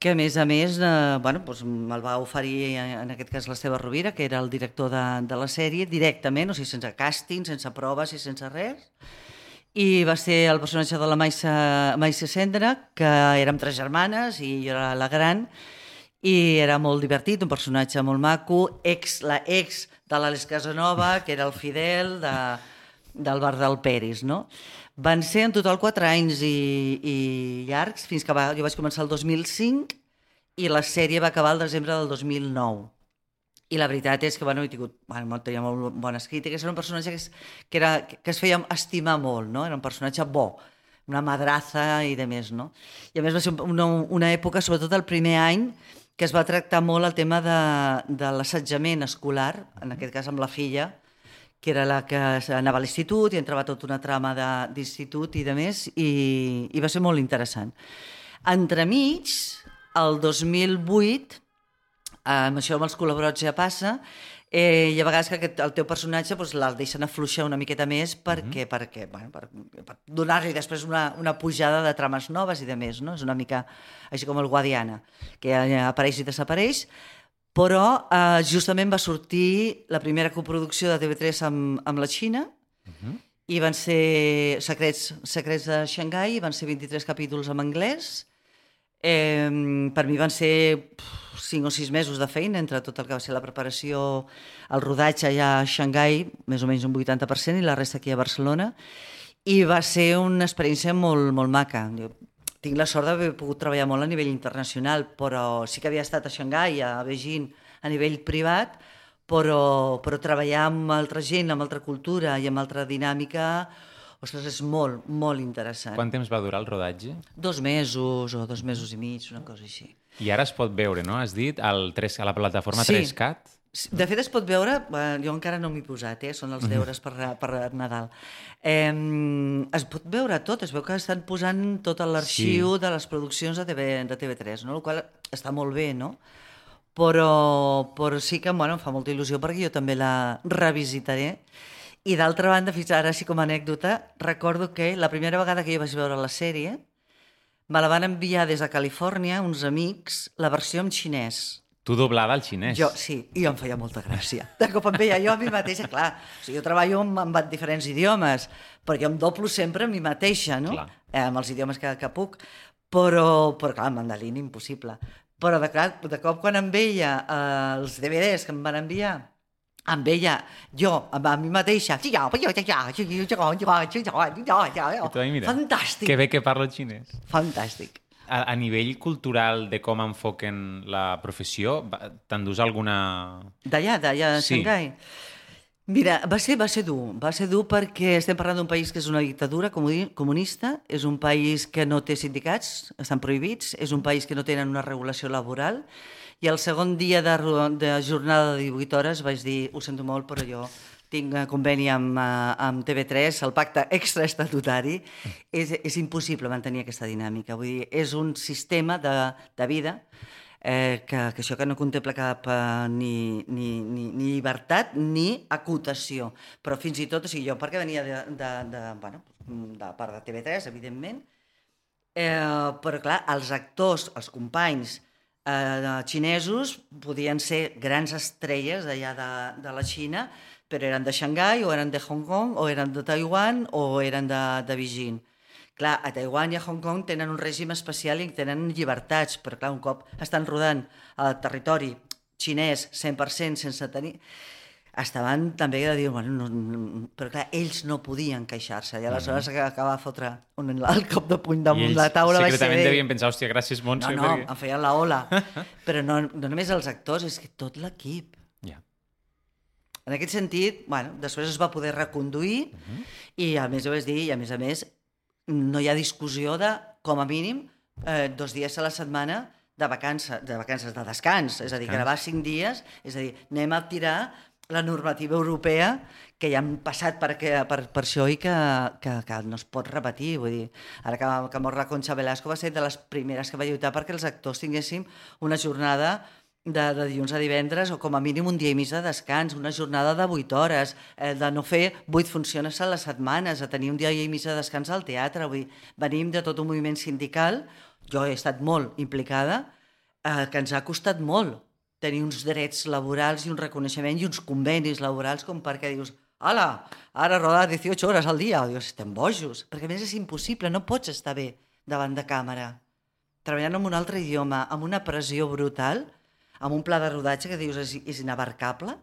Speaker 1: que a més a més eh, bueno, doncs me'l va oferir en aquest cas l'Esteve Rovira, que era el director de, de la sèrie, directament, o sigui, sense càsting, sense proves i sense res, i va ser el personatge de la Maissa, Maissa Cendra, que érem tres germanes i jo era la gran, i era molt divertit, un personatge molt maco, ex, la ex de l'Àlex Casanova, que era el Fidel de, del bar del Peris, no? Van ser en total quatre anys i, i llargs, fins que va, jo vaig començar el 2005 i la sèrie va acabar el desembre del 2009. I la veritat és que bueno, he tingut, bueno, tenia molt bones crítiques, era un personatge que es, que, era, que es feia estimar molt, no? era un personatge bo, una madraza i de més, no? I a més va ser una, una època, sobretot el primer any, que es va tractar molt el tema de, de l'assetjament escolar, en aquest cas amb la filla, que era la que anava a l'institut i entrava tota una trama d'institut i de més, i, i va ser molt interessant. Entremig, el 2008, amb això amb els col·laborats ja passa, eh, i a vegades que aquest, el teu personatge doncs, el deixen afluixar una miqueta més perquè, mm -hmm. perquè bueno, per, per donar-li després una, una pujada de trames noves i de més, no? És una mica així com el Guadiana, que apareix i desapareix, però eh, justament va sortir la primera coproducció de TV3 amb, amb la Xina, uh -huh. i van ser Secrets, Secrets de Xangai, van ser 23 capítols en anglès. Eh, per mi van ser 5 o 6 mesos de feina entre tot el que va ser la preparació, el rodatge allà a Xangai, més o menys un 80%, i la resta aquí a Barcelona, i va ser una experiència molt, molt maca. Jo tinc la sort d'haver pogut treballar molt a nivell internacional, però sí que havia estat a Xangai, a Beijing, a nivell privat, però, però treballar amb altra gent, amb altra cultura i amb altra dinàmica, ostres, és molt, molt interessant.
Speaker 2: Quant temps va durar el rodatge?
Speaker 1: Dos mesos o dos mesos i mig, una cosa així.
Speaker 2: I ara es pot veure, no? Has dit, al 3, a la plataforma
Speaker 1: Sí.
Speaker 2: 3CAT?
Speaker 1: De fet, es pot veure, eh, jo encara no m'hi he posat, eh? són els deures per, per Nadal. Eh, es pot veure tot, es veu que estan posant tot l'arxiu
Speaker 2: Sí.
Speaker 1: de les produccions de, TV, de TV3, no? el qual està molt bé, no? Però, però sí que bueno, em fa molta il·lusió perquè jo també la revisitaré. I d'altra banda, fins ara, així com a anècdota, recordo que la primera vegada que jo vaig veure la sèrie me la van enviar des de Califòrnia uns amics, la versió en xinès.
Speaker 2: Tu doblada al xinès.
Speaker 1: Jo, sí, i em feia molta gràcia. De cop em veia jo a mi mateixa, clar, o sigui, jo treballo amb, amb diferents idiomes, però jo em doblo sempre a mi mateixa, no?
Speaker 2: Clar.
Speaker 1: Eh, amb els idiomes que, que puc, però, però clar, mandarín impossible. Però de, clar, de cop quan em veia eh, els DVDs que em van enviar, em veia jo, amb a mi mateixa, fantàstic,
Speaker 2: Que bé que parlo xinès.
Speaker 1: fantàstic.
Speaker 2: A, a nivell cultural de com enfoquen la professió, t'endús alguna...
Speaker 1: D'allà, d'allà, de
Speaker 2: Sí.
Speaker 1: Xangai. Mira, va ser, va ser dur, va ser dur perquè estem parlant d'un país que és una dictadura comuni- comunista, és un país que no té sindicats, estan prohibits, és un país que no tenen una regulació laboral, i el segon dia de, de jornada de 18 hores vaig dir, ho sento molt, però jo tinc eh, conveni amb, eh, amb TV3, el pacte extraestatutari, és, és impossible mantenir aquesta dinàmica. Vull dir, és un sistema de, de vida eh, que, que això que no contempla cap eh, ni, ni, ni, ni llibertat ni acotació. Però fins i tot, o sigui, jo perquè venia de, de, de, bueno, de part de TV3, evidentment, eh, però clar, els actors, els companys eh, xinesos podien ser grans estrelles d'allà de, de la Xina, però eren de Xangai, o eren de Hong Kong, o eren de Taiwan, o eren de, de Beijing. Clar, a Taiwan i a Hong Kong tenen un règim especial i tenen llibertats, però clar, un cop estan rodant al territori xinès 100% sense tenir... Estaven també de dir, bueno, no, no, però clar, ells no podien queixar-se, i aleshores mm -hmm. acaba de fotre un, el cop de puny
Speaker 2: I
Speaker 1: damunt
Speaker 2: ells
Speaker 1: la taula. va ser
Speaker 2: secretament
Speaker 1: de-
Speaker 2: devien pensar, hòstia, gràcies, Montse.
Speaker 1: No, no,
Speaker 2: perquè-
Speaker 1: em feien la ola. <laughs> Però no, no només els actors, és que tot l'equip. En aquest sentit, bueno, després es va poder reconduir i a més ho vaig dir, i a més a més no hi ha discussió de, com a mínim, eh, dos dies a la setmana de vacances, de vacances de descans, és a dir, gravar cinc dies, és a dir, anem a tirar la normativa europea que ja han passat per, que, per, per això i que, que, que no es pot repetir. Vull dir, ara que, que mor la Concha Velasco va ser de les primeres que va lluitar perquè els actors tinguéssim una jornada de, de dilluns a divendres o com a mínim un dia i mig de descans, una jornada de 8 hores, eh, de no fer 8 funcions a les setmanes, a tenir un dia i mig de descans al teatre. Vull dir, venim de tot un moviment sindical, jo he estat molt implicada, eh, que ens ha costat molt tenir uns drets laborals i un reconeixement i uns convenis laborals com perquè dius Ala, ara rodar 18 hores al dia. Dius, estem bojos. Perquè a més és impossible, no pots estar bé davant de càmera. Treballant en un altre idioma, amb una pressió brutal, amb un pla de rodatge que dius és, és inabarcable,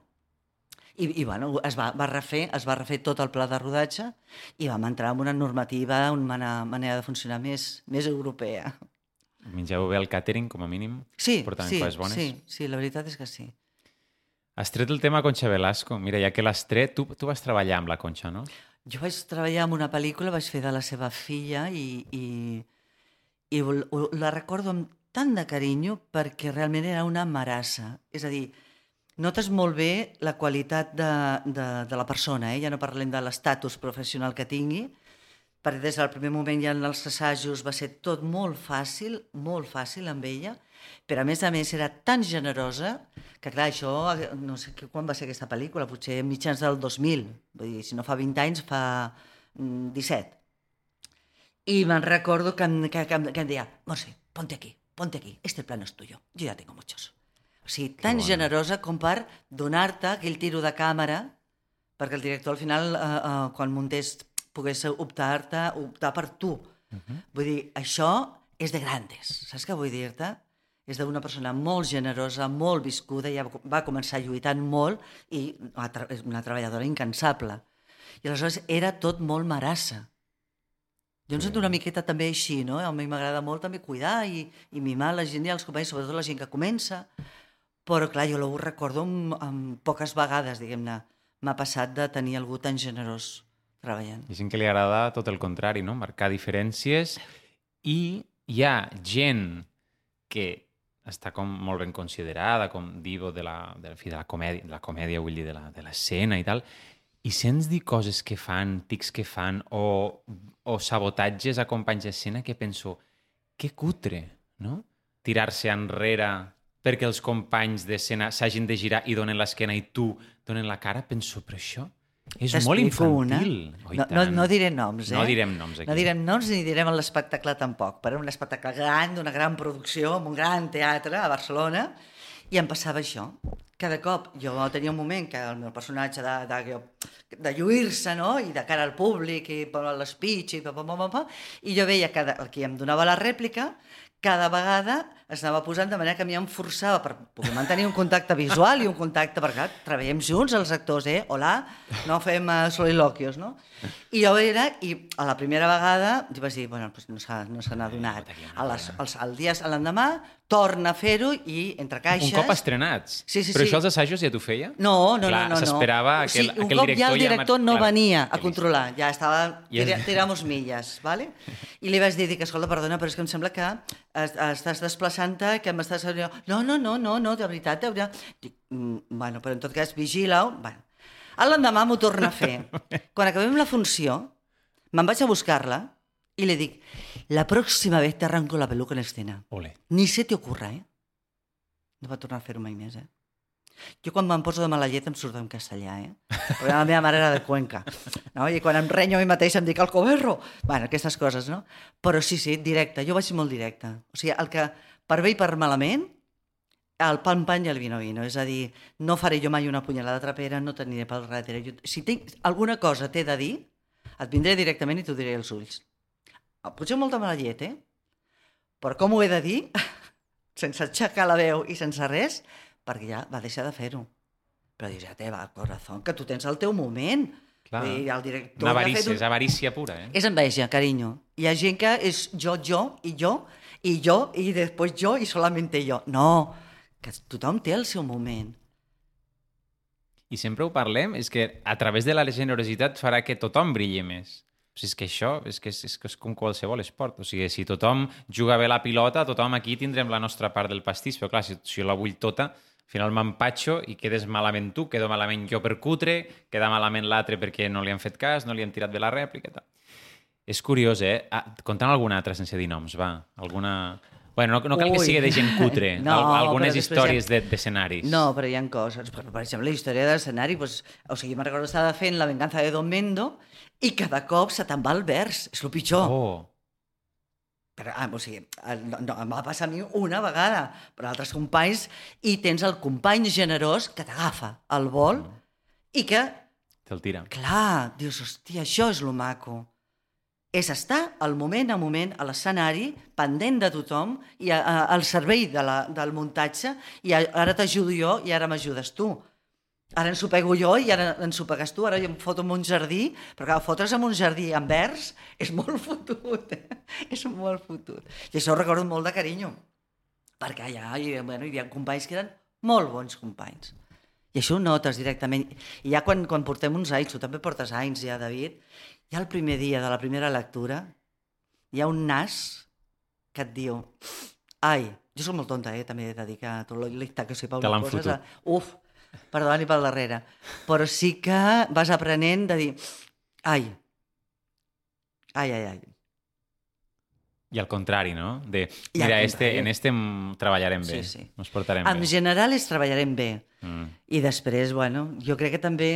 Speaker 1: i, i bueno, es va, va refer, es va refer tot el pla de rodatge i vam entrar en una normativa, una manera de funcionar més, més europea.
Speaker 2: Mengeu bé el càtering, com a mínim?
Speaker 1: Sí, sí,
Speaker 2: bones?
Speaker 1: sí, sí, la veritat és que sí.
Speaker 2: Has tret el tema Concha Velasco. Mira, ja que l'has tret, tu, tu vas treballar amb la Concha, no?
Speaker 1: Jo vaig treballar en una pel·lícula, vaig fer de la seva filla i, i, i la recordo amb tant de carinyo perquè realment era una marassa. És a dir, notes molt bé la qualitat de, de, de la persona, eh? ja no parlem de l'estatus professional que tingui, perquè des del primer moment ja en els assajos va ser tot molt fàcil, molt fàcil amb ella, però a més a més era tan generosa que clar, això, no sé que- quan va ser aquesta pel·lícula, potser mitjans del 2000, vull dir, si no fa 20 anys, fa mm, 17. Y me recuerdo que, em- que, que, em- que em deia, Monse, ponte aquí, ponte aquí, este plano es tuyo, yo ya tengo muchos. O sigui, tan
Speaker 2: bona.
Speaker 1: generosa com per donar-te aquell tiro de càmera perquè el director al final, eh, eh, quan muntés, pogués optar-te, optar per tu. Uh -huh. Vull dir, això és de grandes, saps què vull dir-te? És d'una persona molt generosa, molt viscuda, ja va començar lluitant molt i és una treballadora incansable. I aleshores era tot molt marassa. Jo em sento una miqueta també així, no? A mi m'agrada molt també cuidar i, i mimar la gent i els companys, sobretot la gent que comença. Però, clar, jo ho recordo amb, amb poques vegades, diguem-ne, m'ha passat de tenir algú tan generós treballant.
Speaker 2: Ha gent que li agrada tot el contrari, no? Marcar diferències i hi ha gent que està com molt ben considerada com divo de la, de, en fi, de la comèdia, de la comèdia vull dir, la- de l'escena i tal, i sents dir coses que fan, tics que fan, o, o sabotatges a companys d'escena que penso, que cutre, no? Tirar-se enrere perquè els companys d'escena s'hagin de girar i donen l'esquena i tu donen la cara, penso, però això és molt
Speaker 1: una.
Speaker 2: infantil. I
Speaker 1: no, no, no diré noms, eh?
Speaker 2: No direm noms aquí.
Speaker 1: No direm noms ni direm l'espectacle tampoc, però un espectacle gran, d'una gran producció, amb un gran teatre a Barcelona, i em passava això. Cada cop jo tenia un moment que el meu personatge de, de, de lluir-se, no?, i de cara al públic, i per l'espeech, i pa, pa, pa, pa, i jo veia que el que em donava la rèplica cada vegada es anava posant de manera que a mi em forçava per poder mantenir un contacte visual i un contacte, perquè clar, treballem junts els actors, eh? Hola, no fem uh, soliloquios, no? I jo era, i a la primera vegada, jo vaig dir, bueno, doncs no s'ha no se n'ha donat. A les, als, al dia, l'endemà, torna a fer-ho i entre caixes...
Speaker 2: Un cop estrenats.
Speaker 1: Sí, sí,
Speaker 2: Però
Speaker 1: sí.
Speaker 2: això als assajos ja t'ho feia?
Speaker 1: No, no,
Speaker 2: Clar,
Speaker 1: no, no. no.
Speaker 2: s'esperava
Speaker 1: O
Speaker 2: aquell,
Speaker 1: sigui, un cop
Speaker 2: director...
Speaker 1: ja el director no
Speaker 2: clar,
Speaker 1: venia a
Speaker 2: que
Speaker 1: controlar, ja estava,
Speaker 2: Ja-
Speaker 1: tira, tiramos milles, ¿vale? <laughs> I li vaig dir, dic, escolta, perdona, però és que em sembla que es- estàs desplaçant-te, que m'estàs... No, no, no, no, no, de veritat, de veritat. Dic, mm, bueno, però en tot cas, vigila-ho. Bueno. L'endemà m'ho torna a fer. <laughs> Quan acabem la funció, me'n vaig a buscar-la i li dic, la pròxima vez te arranco la peluca en escena.
Speaker 2: Ole.
Speaker 1: Ni se te ocurra, eh? No va tornar a fer-ho mai més, eh? Jo quan me'n poso de mala llet em surt en castellà, eh? Perquè la meva mare era de Cuenca. No? I quan em renyo a mi mateix em dic el coberro. bueno, aquestes coses, no? Però sí, sí, directe. Jo vaig ser molt directe. O sigui, el que per bé i per malament, el pan pan i el vino vino. És a dir, no faré jo mai una punyalada trapera, no t'aniré pel darrere. Jo, si tinc alguna cosa t'he de dir, et vindré directament i t'ho diré als ulls. Ah, Potser molta mala llet, eh? Però com ho he de dir, <laughs> sense aixecar la veu i sense res, perquè ja va deixar de fer-ho. Però dius, ja te va, corazón, que tu tens el teu moment.
Speaker 2: Clar.
Speaker 1: Dir, el director
Speaker 2: Una avarícia,
Speaker 1: fet
Speaker 2: és avarícia pura, eh?
Speaker 1: és enveja, carinyo. Hi ha gent que és jo, jo, i jo, i jo, i després jo, i solamente jo. No, que tothom té el seu moment.
Speaker 2: I sempre ho parlem, és que a través de la generositat farà que tothom brilli més. O sigui, és que això és, que és, és, que és com qualsevol esport. O sigui, si tothom juga bé la pilota, tothom aquí tindrem la nostra part del pastís, però clar, si, si jo la vull tota, Al final m'empatxo i quedes malament tu, quedo malament jo per cutre, queda malament l'altre perquè no li han fet cas, no li han tirat bé la rèplica i tal. És curiós, eh? Ah, contant alguna altra sense dir noms, va. Alguna... Bueno, no, no cal que
Speaker 1: Ui.
Speaker 2: sigui de gent cutre, <laughs>
Speaker 1: No,
Speaker 2: Al- algunes històries
Speaker 1: hi
Speaker 2: de- d'escenaris.
Speaker 1: No, però hi ha coses. Per, per exemple, la història de l'escenari, doncs, o sigui, me'n recordo que estava fent La venganza de Don Mendo i cada cop se te'n va el vers. És el pitjor.
Speaker 2: Oh,
Speaker 1: Però, ah, o sigui, el- no, no, em va passar a mi una vegada, però altres companys, i tens el company generós que t'agafa al vol i que,
Speaker 2: te'l tira.
Speaker 1: clar, dius, hòstia, això és lo maco. És estar al moment a moment a l'escenari, pendent de tothom, i a, a, al servei de la, del muntatge, i a, ara t'ajudo jo i ara m'ajudes tu. Ara ensopego jo i ara ensopegues tu, ara jo em foto en un jardí, però clar, fotre's en un jardí en vers és molt fotut, eh? és molt fotut. I això ho recordo molt de carinyo, perquè allà hi, bueno, hi havia companys que eren molt bons companys. I això ho notes directament. I ja quan, quan portem uns anys, tu també portes anys ja, David, ja el primer dia de la primera lectura hi ha un nas que et diu ai, jo sóc molt tonta, eh? també he de dir que tot l'icta que sé per
Speaker 2: Te l'han
Speaker 1: coses...
Speaker 2: fotut.
Speaker 1: a- Uf, per davant i per darrere. Però sí que vas aprenent de dir ai, ai, ai, ai.
Speaker 2: I al contrari, no? De, mira, este, en este em treballarem bé,
Speaker 1: Sí, sí.
Speaker 2: ens portarem
Speaker 1: En
Speaker 2: bé.
Speaker 1: general és treballarem bé.
Speaker 2: Mm.
Speaker 1: I després, bueno, jo crec que també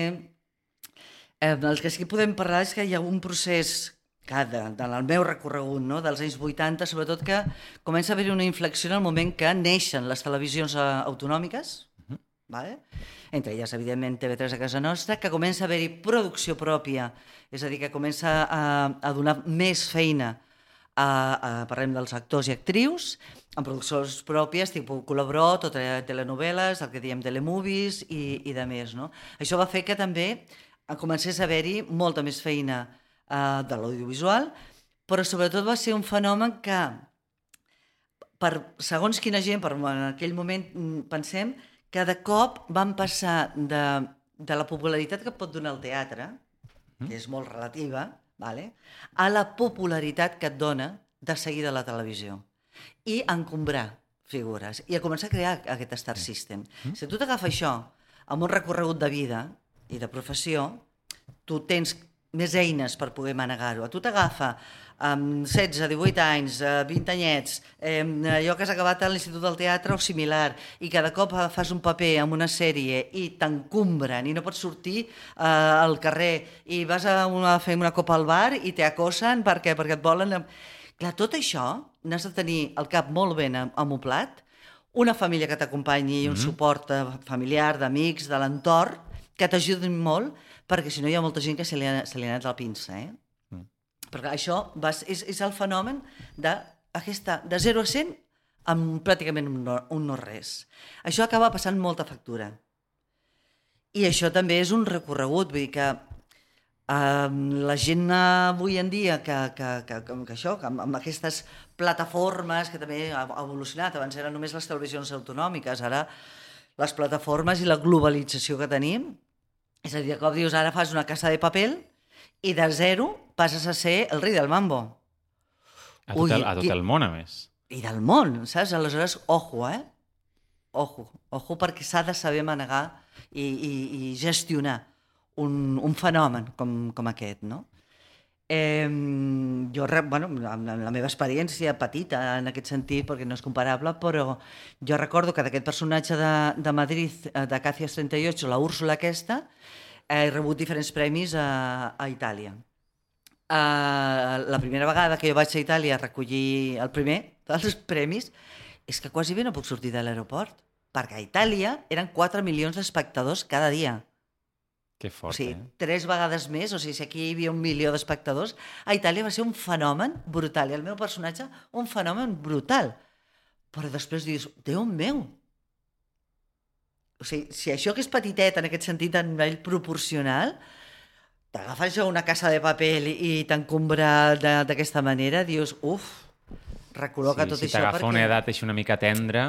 Speaker 1: eh, el que sí que podem parlar és que hi ha un procés que de, de, el meu recorregut no? dels anys 80, sobretot que comença a haver una inflexió en el moment que neixen les televisions eh, autonòmiques, vale? entre elles, evidentment, TV3 a casa nostra, que comença a haver-hi producció pròpia, és a dir, que comença a, a donar més feina a, a, parlem dels actors i actrius, en produccions pròpies, tipus Col·laborot o te- telenovel·les, el que diem telemovies i, i de més. No? Això va fer que també comencés a haver-hi molta més feina eh, de l'audiovisual, però sobretot va ser un fenomen que per segons quina gent, per en aquell moment mm, pensem, de cop van passar de, de la popularitat que pot donar el teatre, que és molt relativa, vale? a la popularitat que et dona de seguida la televisió. I encombrar figures. I a començar a crear aquest star system. Si tu t'agafa això amb un recorregut de vida i de professió, tu tens més eines per poder manegar-ho. A tu t'agafa amb 16, 18 anys, eh, 20 anyets, eh, allò que has acabat a l'Institut del Teatre o similar, i cada cop eh, fas un paper en una sèrie i t'encumbren i no pots sortir eh, al carrer i vas a, una, a fer una copa al bar i t'acosen perquè, perquè et volen... Clar, tot això n'has de tenir el cap molt ben am- amoplat, una família que t'acompanyi i un suport eh, familiar, d'amics, de l'entorn, que t'ajudin molt, perquè si no hi ha molta gent que se li ha, se li ha anat la pinça, eh? Perquè això va, és, és el fenomen de, aquesta, de 0 a 100 amb pràcticament un no, un no res. Això acaba passant molta factura. I això també és un recorregut, vull dir que um, la gent avui en dia que, que, que, que, que això, que amb, amb aquestes plataformes que també ha evolucionat, abans eren només les televisions autonòmiques, ara les plataformes i la globalització que tenim, és a dir, de cop dius, ara fas una casa de paper i de zero passes a ser el rei del mambo.
Speaker 2: A tot,
Speaker 1: Ui,
Speaker 2: el, a tot
Speaker 1: qui-
Speaker 2: el món, a més.
Speaker 1: I del món, saps? Aleshores, ojo, eh? Ojo, ojo perquè s'ha de saber manegar i, i, i gestionar un, un fenomen com, com aquest, no? Eh, jo, bueno, amb la, meva experiència petita en aquest sentit, perquè no és comparable, però jo recordo que d'aquest personatge de, de Madrid, eh, de Càcies 38, la Úrsula aquesta, he rebut diferents premis a, a Itàlia. Uh, la primera vegada que jo vaig a Itàlia a recollir el primer dels premis és que quasi bé no puc sortir de l'aeroport perquè a Itàlia eren 4 milions d'espectadors cada dia.
Speaker 2: Que fort,
Speaker 1: o sigui,
Speaker 2: eh?
Speaker 1: tres vegades més, o sigui, si aquí hi havia un milió d'espectadors, a Itàlia va ser un fenomen brutal, i el meu personatge un fenomen brutal. Però després dius, Déu meu, o sigui, si això que és petitet en aquest sentit a nivell proporcional, t'agafes jo una casa de paper i, t'encombra d'aquesta manera, dius, uf, recol·loca tot
Speaker 2: si
Speaker 1: això
Speaker 2: t'agafa una edat així una mica tendra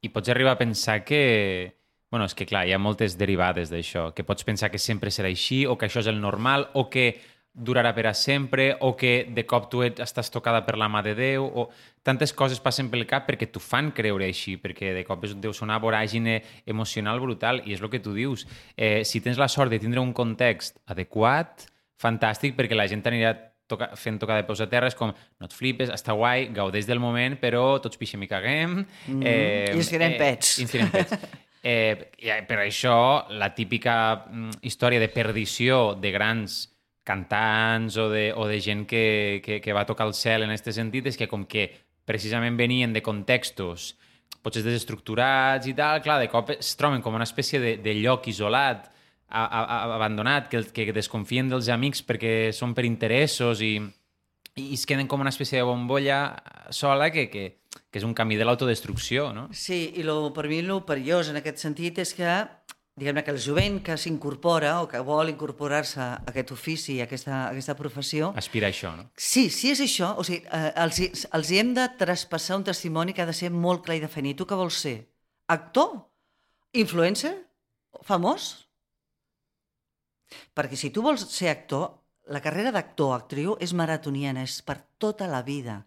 Speaker 2: i pots arribar a pensar que... Bueno, és que clar, hi ha moltes derivades d'això, que pots pensar que sempre serà així o que això és el normal o que durarà per a sempre o que de cop tu et, estàs tocada per la mà de Déu o tantes coses passen pel cap perquè t'ho fan creure així, perquè de cop és, deu ser una voràgine emocional brutal i és el que tu dius. Eh, si tens la sort de tindre un context adequat, fantàstic, perquè la gent t'anirà toca, fent tocar de peus a terra, és com, no et flipes, està guai, gaudeix del moment, però tots pixem i caguem.
Speaker 1: Mm, <laughs> i ens tirem pets.
Speaker 2: I ens tirem pets. Eh, per això, la típica mm, història de perdició de grans cantants o de, o de gent que, que, que va tocar el cel en aquest sentit és que com que precisament venien de contextos potser desestructurats i tal, clar, de cop es troben com una espècie de, de lloc isolat, a, a, a, abandonat, que, que desconfien dels amics perquè són per interessos i, i es queden com una espècie de bombolla sola que, que, que és un camí de l'autodestrucció, no?
Speaker 1: Sí, i lo, per mi el perillós en aquest sentit és que diguem-ne que el jovent que s'incorpora o que vol incorporar-se a aquest ofici, a aquesta, a aquesta professió...
Speaker 2: Aspira a això, no?
Speaker 1: Sí, sí és això. O sigui, eh, els, els hi hem de traspassar un testimoni que ha de ser molt clar i definit. Tu què vols ser? Actor? Influencer? Famós? Perquè si tu vols ser actor, la carrera d'actor o actriu és maratoniana, és per tota la vida.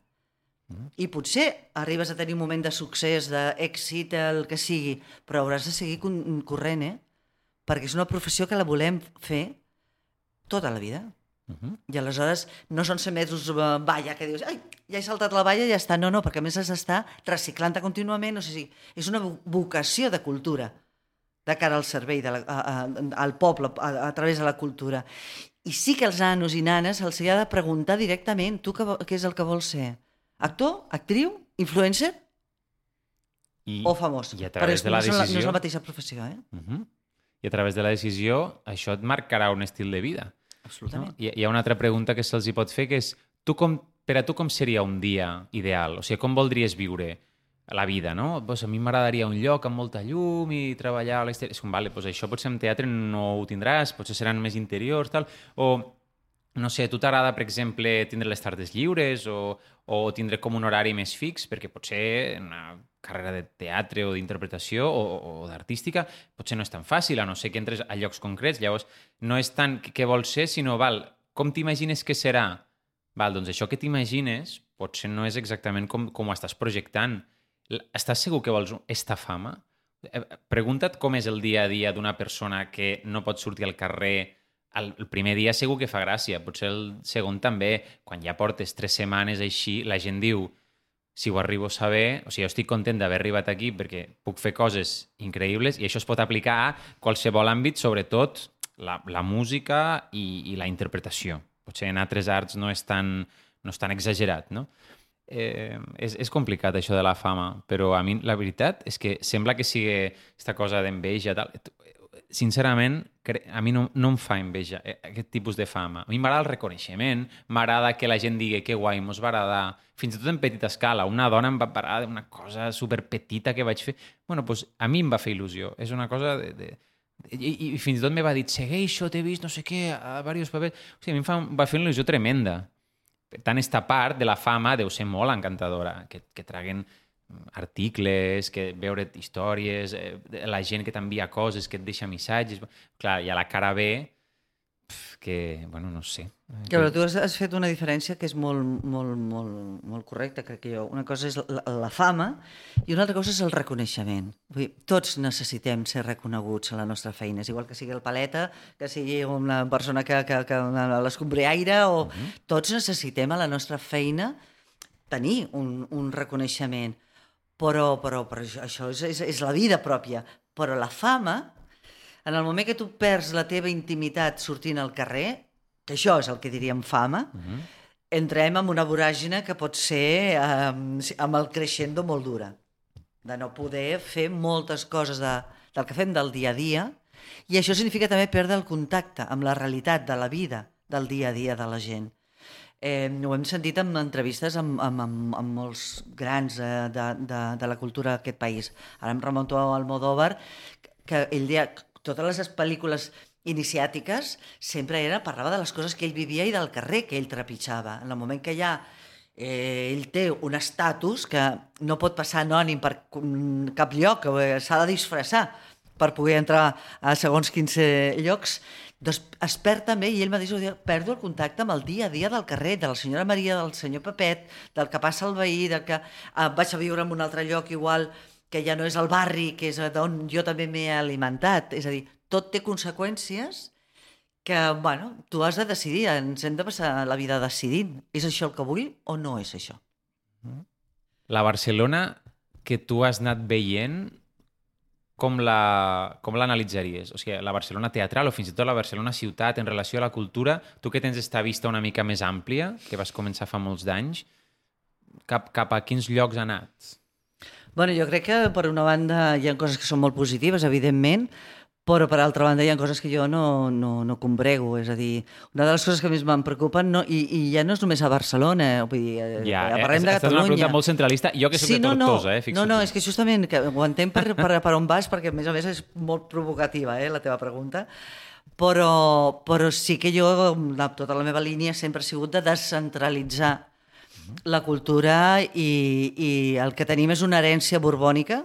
Speaker 1: I potser arribes a tenir un moment de succés, d'èxit, el que sigui, però hauràs de seguir corrent, eh? Perquè és una professió que la volem fer tota la vida.
Speaker 2: Uh -huh.
Speaker 1: I aleshores no són ser mesos eh, valla, que dius, ai, ja he saltat la valla i ja està. No, no, perquè a més has d'estar reciclant-te contínuament. O sigui, és una vo- vocació de cultura de cara al servei de la, a, a, al poble a, a través de la cultura. I sí que els nanos i nanes els hi ha de preguntar directament tu què, què és el que vols ser? Actor? Actriu? Influencer?
Speaker 2: I,
Speaker 1: O famós?
Speaker 2: I a través
Speaker 1: Però
Speaker 2: de la
Speaker 1: no, són la, no
Speaker 2: decisió...
Speaker 1: és la mateixa professió, eh?
Speaker 2: Uh -huh. I a través de la decisió, això et marcarà un estil de vida. No?
Speaker 1: Absolutament.
Speaker 2: Hi, hi ha una altra pregunta que se'ls hi pot fer, que és tu com, per a tu com seria un dia ideal? O sigui, com voldries viure la vida, no? Pues a mi m'agradaria un lloc amb molta llum i treballar a l'exterior. És com, vale, pues això potser en teatre no ho tindràs, potser seran més interiors, tal. O, no sé, a tu t'agrada, per exemple, tindre les tardes lliures o, o tindre com un horari més fix, perquè potser una carrera de teatre o d'interpretació o, o d'artística potser no és tan fàcil, a no ser que entres a llocs concrets. Llavors, no és tant què vols ser, sinó, val, com t'imagines que serà? Val, doncs això que t'imagines potser no és exactament com, com ho estàs projectant. Estàs segur que vols esta fama? Eh, Pregunta't com és el dia a dia d'una persona que no pot sortir al carrer el, el primer dia segur que fa gràcia, potser el segon també, quan ja portes tres setmanes així, la gent diu si ho arribo a saber, o sigui, jo estic content d'haver arribat aquí perquè puc fer coses increïbles i això es pot aplicar a qualsevol àmbit, sobretot la, la música i, i la interpretació. Potser en altres arts no és tan, no és tan exagerat, no? Eh, és, és complicat això de la fama, però a mi la veritat és que sembla que sigui aquesta cosa d'enveja tal. Sincerament, a mi no, no em fa enveja eh, aquest tipus de fama. A mi m'agrada el reconeixement, m'agrada que la gent digui que guai, mos va agradar, fins i tot en petita escala. Una dona em va parar d'una cosa super petita que vaig fer. bueno, doncs a mi em va fer il·lusió. És una cosa de, de, i, i fins i tot me va dir, segueixo, t'he vist no sé què, a diversos papers. O sigui, a mi em fa, va fer una il·lusió tremenda. Per tant, esta part de la fama deu ser molt encantadora, que, que traguen articles, que veure històries, eh, la gent que t'envia coses, que et deixa missatges... Clar, i a la cara B, que, bueno, no sé.
Speaker 1: Que, però tu has, has fet una diferència que és molt, molt, molt, molt correcta, crec que jo. Una cosa és la, la fama i una altra cosa és el reconeixement. Vull dir, tots necessitem ser reconeguts a la nostra feina. És igual que sigui el paleta, que sigui una persona que, que, que l'escombriaire, o... Uh -huh. Tots necessitem a la nostra feina tenir un, un reconeixement. Però, però, però això, és, és, és la vida pròpia. Però la fama, en el moment que tu perds la teva intimitat sortint al carrer, que això és el que diríem fama, uh -huh. entrem en una voràgina que pot ser um, amb el creixendo molt dura, de no poder fer moltes coses de, del que fem del dia a dia, i això significa també perdre el contacte amb la realitat de la vida del dia a dia de la gent. Eh, ho hem sentit en entrevistes amb, amb, amb, amb molts grans eh, de, de, de la cultura d'aquest país. Ara em remonto a Almodóvar, que ell deia totes les pel·lícules iniciàtiques sempre era, parlava de les coses que ell vivia i del carrer que ell trepitjava. En el moment que ja eh, ell té un estatus que no pot passar anònim per cap lloc, eh, s'ha de disfressar per poder entrar a segons quins llocs, doncs es perd també, i ell mateix ho diu, perdo el contacte amb el dia a dia del carrer, de la senyora Maria, del senyor Pepet, del que passa al veí, del que eh, vaig a viure en un altre lloc igual que ja no és el barri, que és d'on jo també m'he alimentat. És a dir, tot té conseqüències que, bueno, tu has de decidir, ens hem de passar la vida decidint. És això el que vull o no és això?
Speaker 2: La Barcelona que tu has anat veient, com la- com l'analitzaries? O sigui, la Barcelona teatral o fins i tot la Barcelona ciutat en relació a la cultura, tu que tens esta vista una mica més àmplia, que vas començar fa molts d'anys, cap, cap a quins llocs ha anat?
Speaker 1: Bueno, jo crec que per una banda hi ha coses que són molt positives, evidentment, però per altra banda hi ha coses que jo no, no, no combrego. És a dir, una de les coses que més em preocupen, no, i, i ja no és només a Barcelona, vull dir, eh,
Speaker 2: Ja, eh?
Speaker 1: parlem de
Speaker 2: Esta és una
Speaker 1: Catalunya.
Speaker 2: pregunta molt centralista. Jo que soc de Tortosa, eh? Fixa't.
Speaker 1: No, no, és que justament que ho entenc per, per, per on vas, perquè a més a més és molt provocativa, eh, la teva pregunta, però, però sí que jo, la, tota la meva línia sempre ha sigut de descentralitzar la cultura i, i el que tenim és una herència borbònica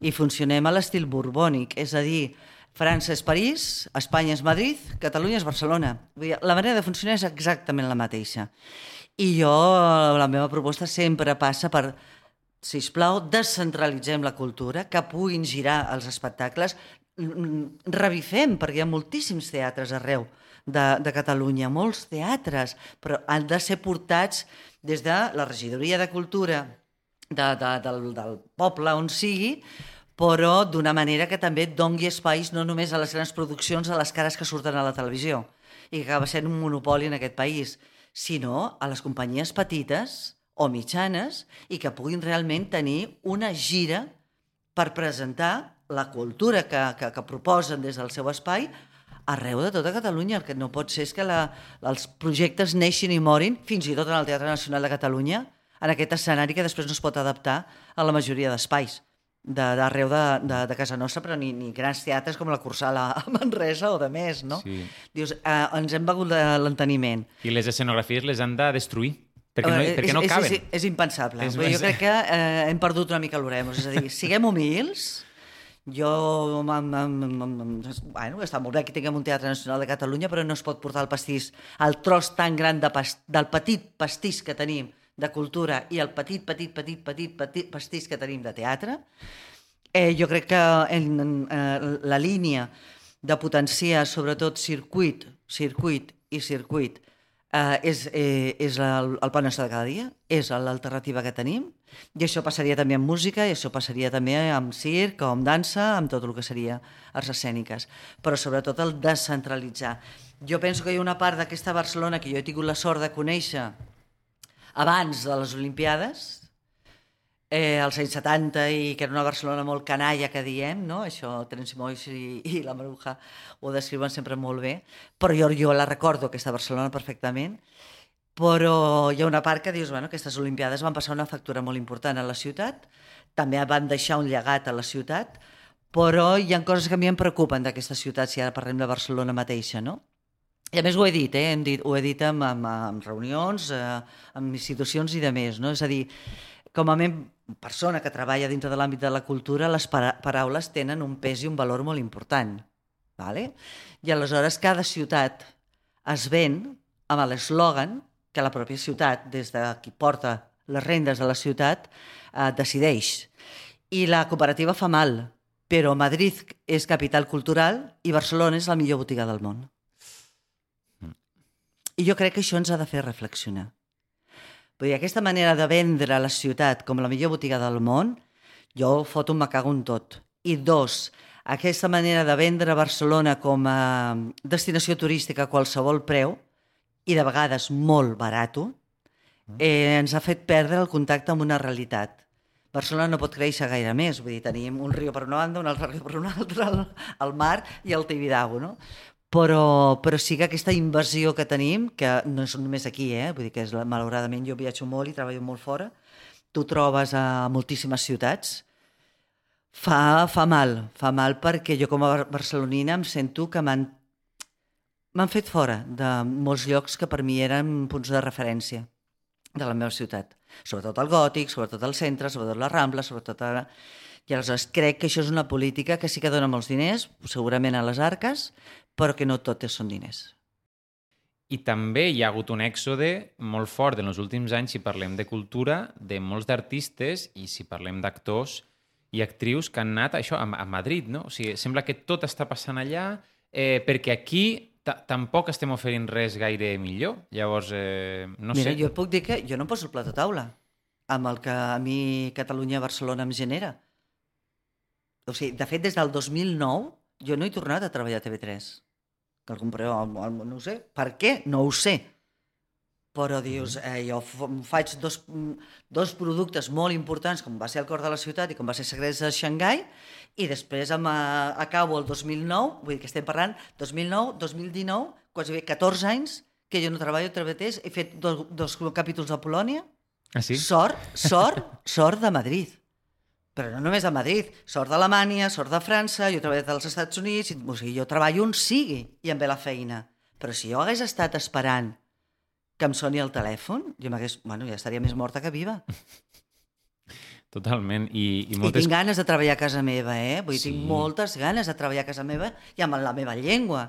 Speaker 1: i funcionem a l'estil borbònic, és a dir, França és París, Espanya és Madrid, Catalunya és Barcelona. Vull dir, la manera de funcionar és exactament la mateixa. I jo, la meva proposta sempre passa per, si plau, descentralitzem la cultura, que puguin girar els espectacles, revifem, perquè hi ha moltíssims teatres arreu de, de Catalunya, molts teatres, però han de ser portats des de la regidoria de cultura de, de, del, del poble on sigui, però d'una manera que també dongui espais no només a les grans produccions, a les cares que surten a la televisió, i que acaba sent un monopoli en aquest país, sinó a les companyies petites o mitjanes i que puguin realment tenir una gira per presentar la cultura que, que, que proposen des del seu espai arreu de tota Catalunya. El que no pot ser és que la, els projectes neixin i morin, fins i tot en el Teatre Nacional de Catalunya, en aquest escenari que després no es pot adaptar a la majoria d'espais de- d'arreu de, de, de casa nostra, però ni, ni grans teatres com la Cursal a, Manresa o de més, no?
Speaker 2: Sí.
Speaker 1: Dius, eh, ens hem begut de l'enteniment.
Speaker 2: I les escenografies les han de destruir, perquè no, perquè no
Speaker 1: és,
Speaker 2: caben.
Speaker 1: És, és, és impensable.
Speaker 2: És
Speaker 1: jo crec que eh, hem perdut una mica l'oremos. És a dir, siguem humils, jo, m, m, m, m, bueno, està molt bé que tinguem un Teatre Nacional de Catalunya, però no es pot portar el pastís, el tros tan gran de pas, del petit pastís que tenim de cultura i el petit, petit, petit, petit, petit pastís que tenim de teatre. Eh, jo crec que en, en, eh, la línia de potenciar sobretot circuit, circuit i circuit eh, és, eh, és el, el pa nostre de cada dia, és l'alternativa que tenim, i això passaria també amb música, i això passaria també amb circ, o amb dansa, amb tot el que seria arts escèniques, però sobretot el descentralitzar. Jo penso que hi ha una part d'aquesta Barcelona que jo he tingut la sort de conèixer abans de les Olimpiades, eh, als anys 70 i que era una Barcelona molt canalla que diem, no? això Terence Moix i, i la Maruja ho descriuen sempre molt bé, però jo, jo la recordo aquesta Barcelona perfectament, però hi ha una part que dius, bueno, aquestes Olimpiades van passar una factura molt important a la ciutat, també van deixar un llegat a la ciutat, però hi ha coses que a mi em preocupen d'aquesta ciutat, si ara parlem de Barcelona mateixa, no? I a més ho he dit, eh? Hem dit, ho he dit en, en, en reunions, eh, en institucions i de més, no? És a dir, com a mem persona que treballa dintre de l'àmbit de la cultura, les para paraules tenen un pes i un valor molt important. Vale? I aleshores cada ciutat es ven amb l'eslògan que la pròpia ciutat, des de qui porta les rendes de la ciutat, eh, decideix. I la cooperativa fa mal, però Madrid és capital cultural i Barcelona és la millor botiga del món. I jo crec que això ens ha de fer reflexionar. Vull dir, aquesta manera de vendre la ciutat com la millor botiga del món, jo foto me cago en tot. I dos, aquesta manera de vendre Barcelona com a destinació turística a qualsevol preu, i de vegades molt barato, eh, ens ha fet perdre el contacte amb una realitat. Barcelona no pot créixer gaire més, vull dir, tenim un riu per una banda, un altre riu per una altra, el, el mar i el Tibidabo, no? Però, però sí que aquesta invasió que tenim, que no és només aquí, eh? vull dir que és, la- malauradament jo viatjo molt i treballo molt fora, tu trobes a moltíssimes ciutats, fa, fa mal, fa mal perquè jo com a bar- barcelonina em sento que m'han m'han fet fora de molts llocs que per mi eren punts de referència de la meva ciutat. Sobretot el gòtic, sobretot el centre, sobretot la Rambla, sobretot ara... I aleshores crec que això és una política que sí que dona molts diners, segurament a les arques, però que no tot són diners.
Speaker 2: I també hi ha hagut un èxode molt fort en els últims anys, si parlem de cultura, de molts d'artistes i si parlem d'actors i actrius que han anat això a, a Madrid, no? O sigui, sembla que tot està passant allà eh, perquè aquí tampoc estem oferint res gaire millor. Llavors, eh, no
Speaker 1: Mira,
Speaker 2: sé...
Speaker 1: jo puc dir que jo no poso el plat a taula amb el que a mi Catalunya-Barcelona em genera. O sigui, de fet, des del 2009 jo no he tornat a treballar a TV3 que el compreu, no ho sé. Per què? No ho sé. Però dius, eh, jo faig dos, dos productes molt importants, com va ser el cor de la ciutat i com va ser Secrets de Xangai, i després em, eh, acabo el 2009, vull dir que estem parlant 2009, 2019, quasi 14 anys que jo no treballo a TV3, he fet dos, dos capítols de Polònia,
Speaker 2: Ah, sí?
Speaker 1: Sort, sort, sort de Madrid. Però no només de Madrid, sort d'Alemanya, sort de França, jo he treballat als Estats Units, o sigui, jo treballo on sigui i em ve la feina. Però si jo hagués estat esperant que em soni el telèfon, jo m'hagués... Bueno, ja estaria més morta que viva. <laughs>
Speaker 2: Totalment. I, i,
Speaker 1: moltes... I tinc ganes de treballar a casa meva, eh? Vull dir,
Speaker 2: Sí.
Speaker 1: tinc moltes ganes de treballar a casa meva i amb la meva llengua.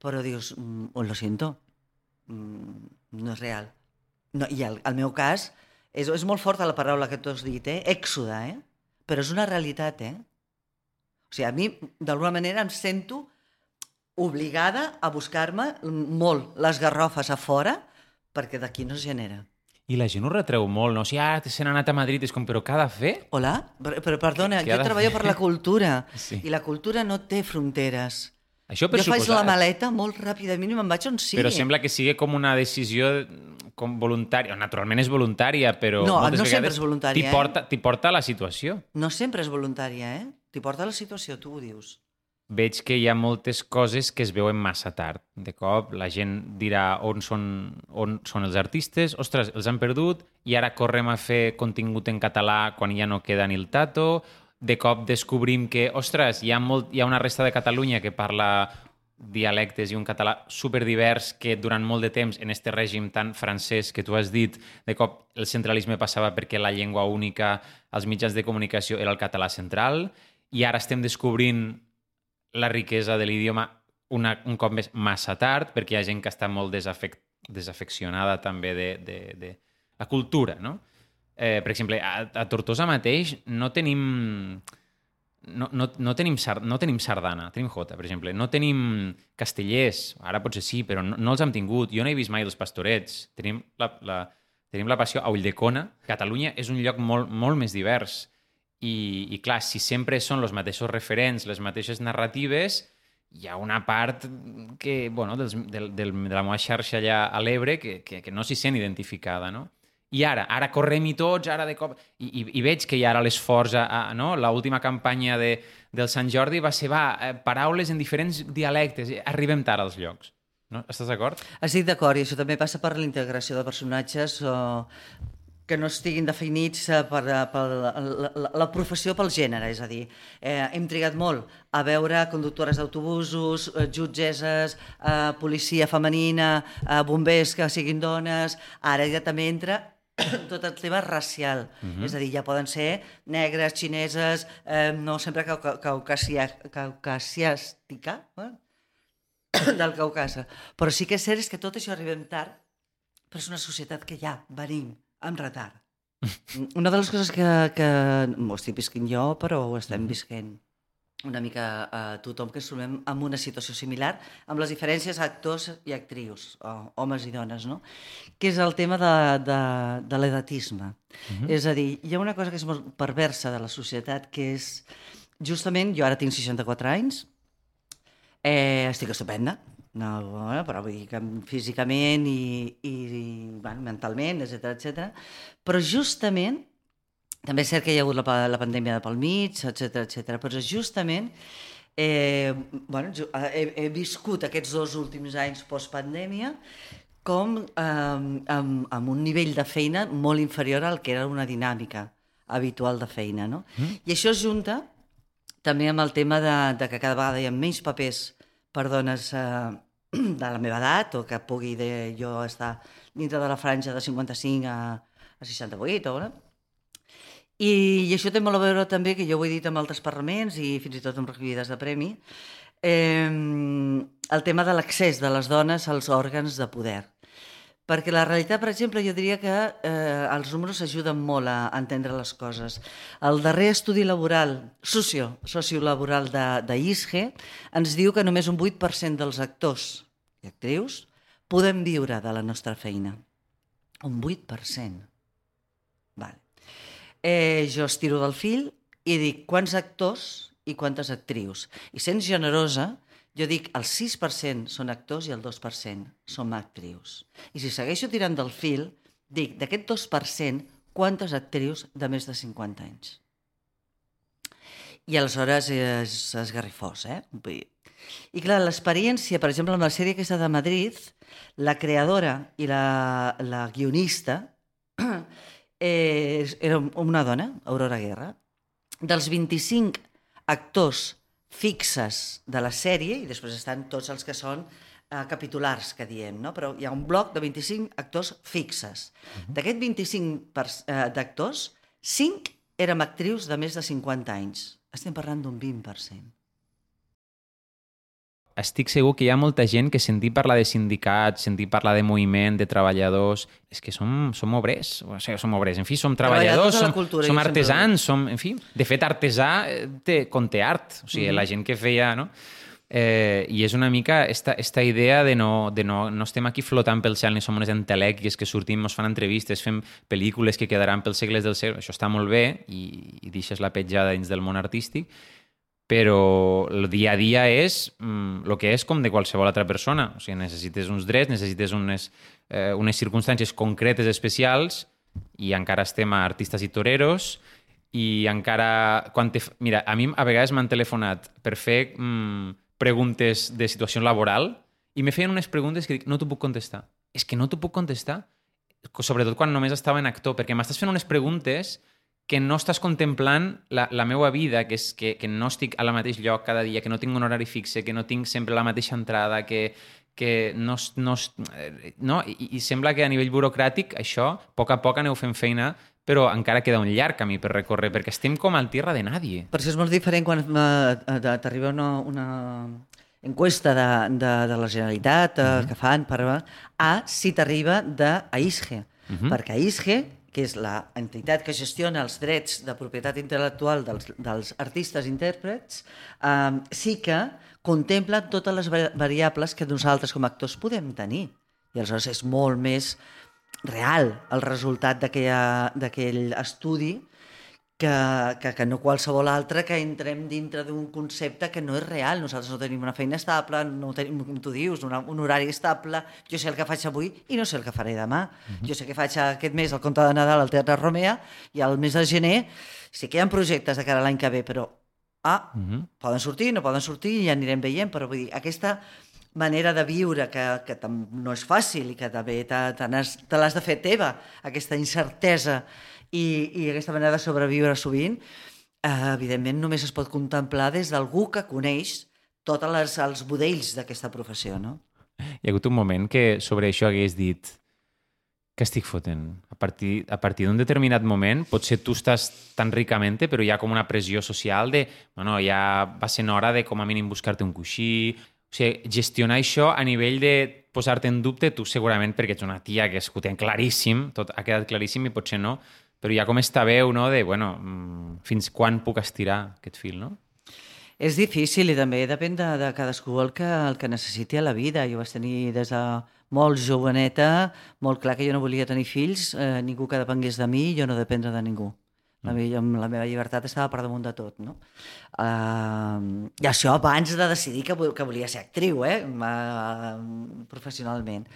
Speaker 1: Però dius, mm, oh, lo siento, mm, no és real. No, I el, el meu cas, és, és molt forta la paraula que tu has dit, eh? Èxode, eh? Però és una realitat, eh? O sigui, a mi, d'alguna manera, em sento obligada a buscar-me molt les garrofes a fora perquè d'aquí no es genera.
Speaker 2: I la gent ho retreu molt, no? O sigui, ah, se n'ha anat a Madrid, és com, però què ha de fer?
Speaker 1: Hola? Però, però perdona,
Speaker 2: què ha
Speaker 1: jo treballo
Speaker 2: fer?
Speaker 1: per la cultura <laughs>
Speaker 2: Sí.
Speaker 1: i la cultura no té fronteres.
Speaker 2: Això per
Speaker 1: jo faig
Speaker 2: suposat.
Speaker 1: la maleta molt ràpidament i me'n vaig on sigui.
Speaker 2: Però sembla que sigui com una decisió com voluntària. Naturalment és voluntària, però
Speaker 1: No,
Speaker 2: moltes
Speaker 1: no sempre és voluntària,
Speaker 2: t'hi
Speaker 1: eh?
Speaker 2: porta, t'hi porta la situació.
Speaker 1: No sempre és voluntària, eh? T'hi porta la situació, tu ho dius.
Speaker 2: Veig que hi ha moltes coses que es veuen massa tard. De cop la gent dirà on són, on són els artistes, ostres, els han perdut, i ara correm a fer contingut en català quan ja no queda ni el tato. De cop descobrim que, ostres, hi ha, molt, hi ha una resta de Catalunya que parla dialectes i un català superdivers que durant molt de temps en este règim tan francès que tu has dit, de cop el centralisme passava perquè la llengua única als mitjans de comunicació era el català central i ara estem descobrint la riquesa de l'idioma una, un cop més massa tard perquè hi ha gent que està molt desafec desafeccionada també de, de, de la cultura, no? Eh, per exemple, a, a Tortosa mateix no tenim no, no, no, tenim, sar, no tenim sardana, tenim jota, per exemple. No tenim castellers, ara potser sí, però no, no els hem tingut. Jo no he vist mai els pastorets. Tenim la, la, tenim la passió a Ulldecona. Catalunya és un lloc molt, molt més divers. I, I clar, si sempre són els mateixos referents, les mateixes narratives, hi ha una part que, bueno, dels, del, del, de la meva xarxa allà a l'Ebre que, que, que no s'hi sent identificada, no? I ara, ara correm-hi tots, ara de cop... I, i, i veig que hi ha ara l'esforç, a, no? L'última campanya de, del Sant Jordi va ser, va, eh, paraules en diferents dialectes, arribem tard als llocs. No? Estàs d'acord?
Speaker 1: Estic d'acord, i això també passa per la integració de personatges o que no estiguin definits eh, per, eh, per la, la, la professió pel gènere, és a dir, eh, hem trigat molt a veure conductores d'autobusos, eh, jutgesses, eh, policia femenina, eh, bombers que siguin dones, ara ja també entra <coughs> tot el tema racial. Uh -huh. És a dir, ja poden ser negres, xineses, eh, no sempre cau caucasia caucasiàstica, eh? <coughs> del Caucasa. Però sí que és cert és que tot això arribem tard, però és una societat que ja venim amb retard. <laughs> Una de les coses que, que ho estic visquent jo, però ho estem visquent una mica a tothom que ens trobem en una situació similar, amb les diferències actors i actrius, o, homes i dones, no? que és el tema de, de, de l'edatisme. Uh -huh. És a dir, hi ha una cosa que és molt perversa de la societat, que és, justament, jo ara tinc 64 anys, eh, estic estupenda, no, bueno, però vull dir que físicament i, i, i bueno, mentalment, etc etc. Però justament també és cert que hi ha hagut la, la pandèmia de pel mig, etc etc. però justament eh, bueno, jo, he, he viscut aquests dos últims anys post-pandèmia com eh, amb, amb un nivell de feina molt inferior al que era una dinàmica habitual de feina. No? Mm. I això es junta també amb el tema de, de que cada vegada hi ha menys papers per dones eh, de la meva edat o que pugui de, jo estar dintre de la franja de 55 a, a 68 o no? I, I això té molt a veure també, que jo ho he dit en altres parlaments i fins i tot en recollides de premi, eh, el tema de l'accés de les dones als òrgans de poder. Perquè la realitat, per exemple, jo diria que eh, els números ajuden molt a entendre les coses. El darrer estudi laboral, socio, sociolaboral d'ISGE ens diu que només un 8% dels actors i actrius podem viure de la nostra feina. Un 8%. Eh, jo estiro del fil i dic quants actors i quantes actrius. I sent generosa, jo dic el 6% són actors i el 2% són actrius. I si segueixo tirant del fil, dic d'aquest 2%, quantes actrius de més de 50 anys? I aleshores és esgarrifós, eh? I clar, l'experiència, per exemple, amb la sèrie aquesta de Madrid, la creadora i la, la guionista eh, era una dona, Aurora Guerra. Dels 25 actors fixes de la sèrie, i després estan tots els que són eh, capitulars, que diem, no? però hi ha un bloc de 25 actors fixes. Uh -huh. D'aquest 25 per, eh, d'actors, 5 érem actrius de més de 50 anys. Estem parlant d'un 20%
Speaker 2: estic segur que hi ha molta gent que sentir parlar de sindicats, sentir parlar de moviment, de treballadors, és que som, som obrers, o sigui, som obrers, en fi, som treballadors, som, cultura, som artesans, som, en fi, de fet, artesà eh, té, conté art, o sigui, mm -hmm. la gent que feia, no? Eh, I és una mica esta, esta idea de no, de no, no estem aquí flotant pel cel ni som unes entelèquies que sortim, ens fan entrevistes, fem pel·lícules que quedaran pels segles del segle, això està molt bé i, i deixes la petjada dins del món artístic, però el dia a dia és mm, el que és com de qualsevol altra persona. O sigui, necessites uns drets, necessites unes, eh, unes circumstàncies concretes, especials, i encara estem a artistes i toreros, i encara... Quan te... Mira, a mi a vegades m'han telefonat per fer mm, preguntes de situació laboral i me feien unes preguntes que dic, no t'ho puc contestar. És que no t'ho puc contestar, sobretot quan només estava en actor, perquè m'estàs fent unes preguntes que no estàs contemplant la, la meva vida, que és que, que no estic al mateix lloc cada dia, que no tinc un horari fixe, que no tinc sempre la mateixa entrada, que, que no, no, no I, i sembla que a nivell burocràtic això, a poc a poc aneu fent feina però encara queda un llarg camí per recórrer, perquè estem com al tierra de nadie.
Speaker 1: Per això és molt diferent quan uh, t'arriba una, una encuesta de, de, de la Generalitat uh, mm -hmm. que fan per, a si t'arriba d'AISGE, mm -hmm. perquè AISGE que és la entitat que gestiona els drets de propietat intel·lectual dels, dels artistes intèrprets, eh, sí que contempla totes les variables que nosaltres com a actors podem tenir. I aleshores és molt més real el resultat d'aquell estudi que, que, que no qualsevol altre que entrem dintre d'un concepte que no és real. Nosaltres no tenim una feina estable, no tenim, com tu dius, una, un horari estable. Jo sé el que faig avui i no sé el que faré demà. Uh -huh. Jo sé que faig aquest mes el conte de Nadal al Teatre Romea i al mes de gener sí que hi ha projectes de cara a l'any que ve, però ah, uh -huh. poden sortir, no poden sortir i ja anirem veient, però vull dir, aquesta manera de viure que, que no és fàcil i que també te, te l'has de fer teva, aquesta incertesa i, i aquesta manera de sobreviure sovint, eh, evidentment només es pot contemplar des d'algú que coneix tots les, els budells d'aquesta professió, no?
Speaker 2: Hi ha hagut un moment que sobre això hagués dit que estic fotent? A partir, a partir d'un determinat moment, potser tu estàs tan ricament, però hi ha com una pressió social de, bueno, ja va ser hora de com a mínim buscar-te un coixí... O sigui, gestionar això a nivell de posar-te en dubte, tu segurament perquè ets una tia que ten claríssim, tot ha quedat claríssim i potser no, però hi ha com esta veu no, de, bueno, mm, fins quan puc estirar aquest fil, no?
Speaker 1: És difícil i també depèn de, de cadascú el que, el que necessiti a la vida. Jo vaig tenir des de molt joveneta, molt clar que jo no volia tenir fills, eh, ningú que depengués de mi, jo no dependre de ningú. La, mm. meva, la meva llibertat estava per damunt de tot, no? Uh, I això abans de decidir que, que volia ser actriu, eh? Uh, professionalment.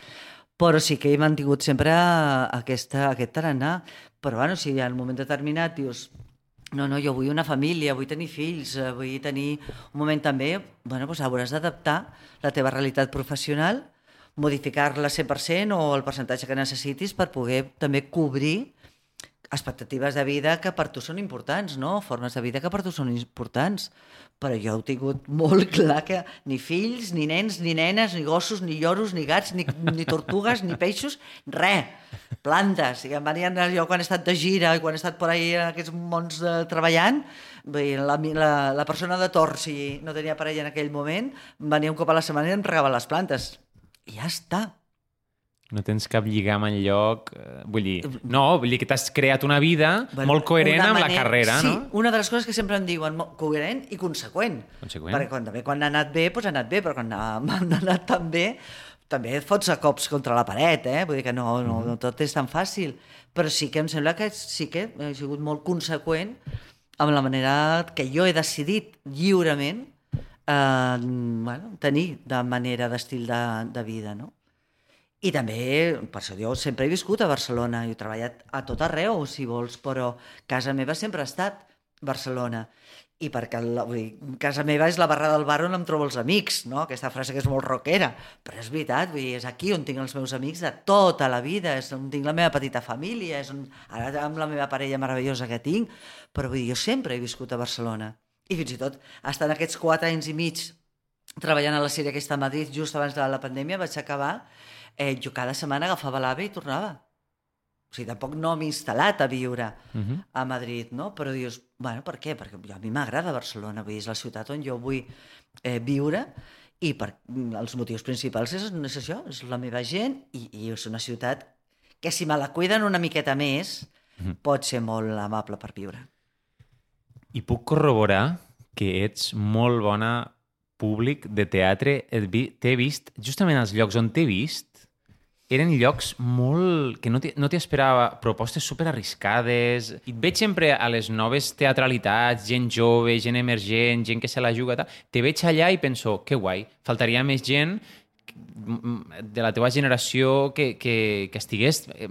Speaker 1: Però sí que he mantingut sempre aquesta, aquest tarannà. Però, bueno, si en un moment determinat dius no, no, jo vull una família, vull tenir fills, eh, vull tenir un moment també, bueno, doncs hauràs d'adaptar la teva realitat professional, modificar-la 100% o el percentatge que necessitis per poder també cobrir expectatives de vida que per tu són importants, no? Formes de vida que per tu són importants. Però jo he tingut <laughs> molt clar que ni fills, ni nens, ni nenes, ni gossos, ni lloros, ni gats, ni, ni tortugues, ni peixos, res. plantes. I em venien, jo quan he estat de gira i quan he estat per ahí en aquests mons eh, treballant, la, la, la persona de Tor, si no tenia parella en aquell moment, venia un cop a la setmana i em regava les plantes. I ja està.
Speaker 2: No tens cap lligam en lloc... eh, Vull dir, no, vull dir que t'has creat una vida
Speaker 1: Bueno,
Speaker 2: molt coherent
Speaker 1: una
Speaker 2: amb la
Speaker 1: manera-
Speaker 2: carrera,
Speaker 1: sí,
Speaker 2: no?
Speaker 1: una de les coses que sempre em diuen, coherent i conseqüent.
Speaker 2: Conseqüent.
Speaker 1: Perquè quan, també quan ha anat bé, doncs ha anat bé, però quan ha, <laughs> ha anat tan bé, també et fots a cops contra la paret, eh? Vull dir que no, no,
Speaker 2: Mhm.
Speaker 1: no tot és tan fàcil. Però sí que em sembla que sí que he sigut molt conseqüent amb la manera que jo he decidit lliurement eh, bueno, tenir de manera d'estil de, de vida, no? I també, per això jo sempre he viscut a Barcelona i he treballat a tot arreu, si vols, però casa meva sempre ha estat Barcelona. I perquè la, vull dir, casa meva és la barra del bar on em trobo els amics, no? Aquesta frase que és molt rockera, però és veritat, vull dir, és aquí on tinc els meus amics de tota la vida, és on tinc la meva petita família, és on, ara amb la meva parella meravellosa que tinc, però vull dir, jo sempre he viscut a Barcelona. I fins i tot, estant aquests quatre anys i mig treballant a la sèrie aquesta a Madrid just abans de la pandèmia, vaig acabar, eh, jo cada setmana agafava l'AVE i tornava. O sigui, tampoc no m'he instal·lat a viure
Speaker 2: Uh -huh.
Speaker 1: a Madrid, no? Però dius, bueno, per què? Perquè jo, a mi m'agrada Barcelona, vull dir, és la ciutat on jo vull eh, viure i per, els motius principals és, és això, és la meva gent i, i és una ciutat que si me la cuiden una miqueta més pot ser molt amable per viure.
Speaker 2: I puc corroborar que ets molt bona públic de teatre. Et vi- T'he vist, justament als llocs on t'he vist, eren llocs molt... que no t'hi no esperava, propostes super arriscades. I et veig sempre a les noves teatralitats, gent jove, gent emergent, gent que se la juga, tal. te veig allà i penso, que guai, faltaria més gent de la teva generació que, que, que estigués eh,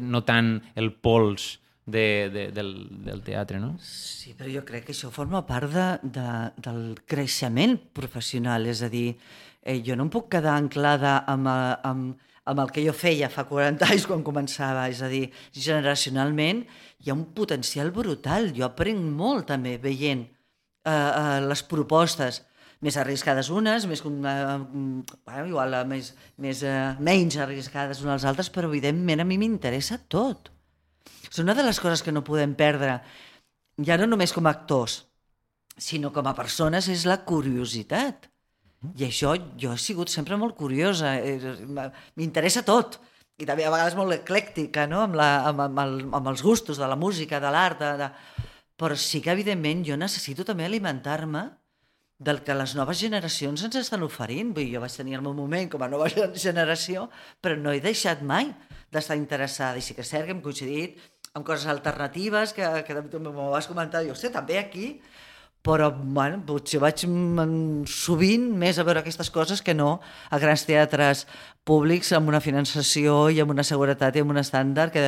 Speaker 2: notant el pols de, de, del, del teatre, no?
Speaker 1: Sí, però jo crec que això forma part de, de, del creixement professional, és a dir, eh, jo no em puc quedar anclada amb, amb, amb el que jo feia fa 40 anys quan començava, és a dir, generacionalment hi ha un potencial brutal, jo aprenc molt també veient eh, eh, les propostes més arriscades unes, més, eh, bueno, igual, eh, més, més, eh, menys arriscades unes als altres, però evidentment a mi m'interessa tot. És una de les coses que no podem perdre, ja no només com a actors, sinó com a persones, és la curiositat. I això jo he sigut sempre molt curiosa, eh, m'interessa tot. I també a vegades molt eclèctica, no? amb, la, amb, amb, el, amb els gustos de la música, de l'art, de, de... però sí que evidentment jo necessito també alimentar-me del que les noves generacions ens estan oferint. Vull dir, jo vaig tenir el meu moment com a nova <laughs> generació, però no he deixat mai d'estar interessada. I sí que és cert que hem coincidit amb coses alternatives que, que també m'ho vas comentar. Jo sé, també aquí, però bueno, potser vaig mm, sovint més a veure aquestes coses que no a grans teatres públics amb una finançació i amb una seguretat i amb un estàndard que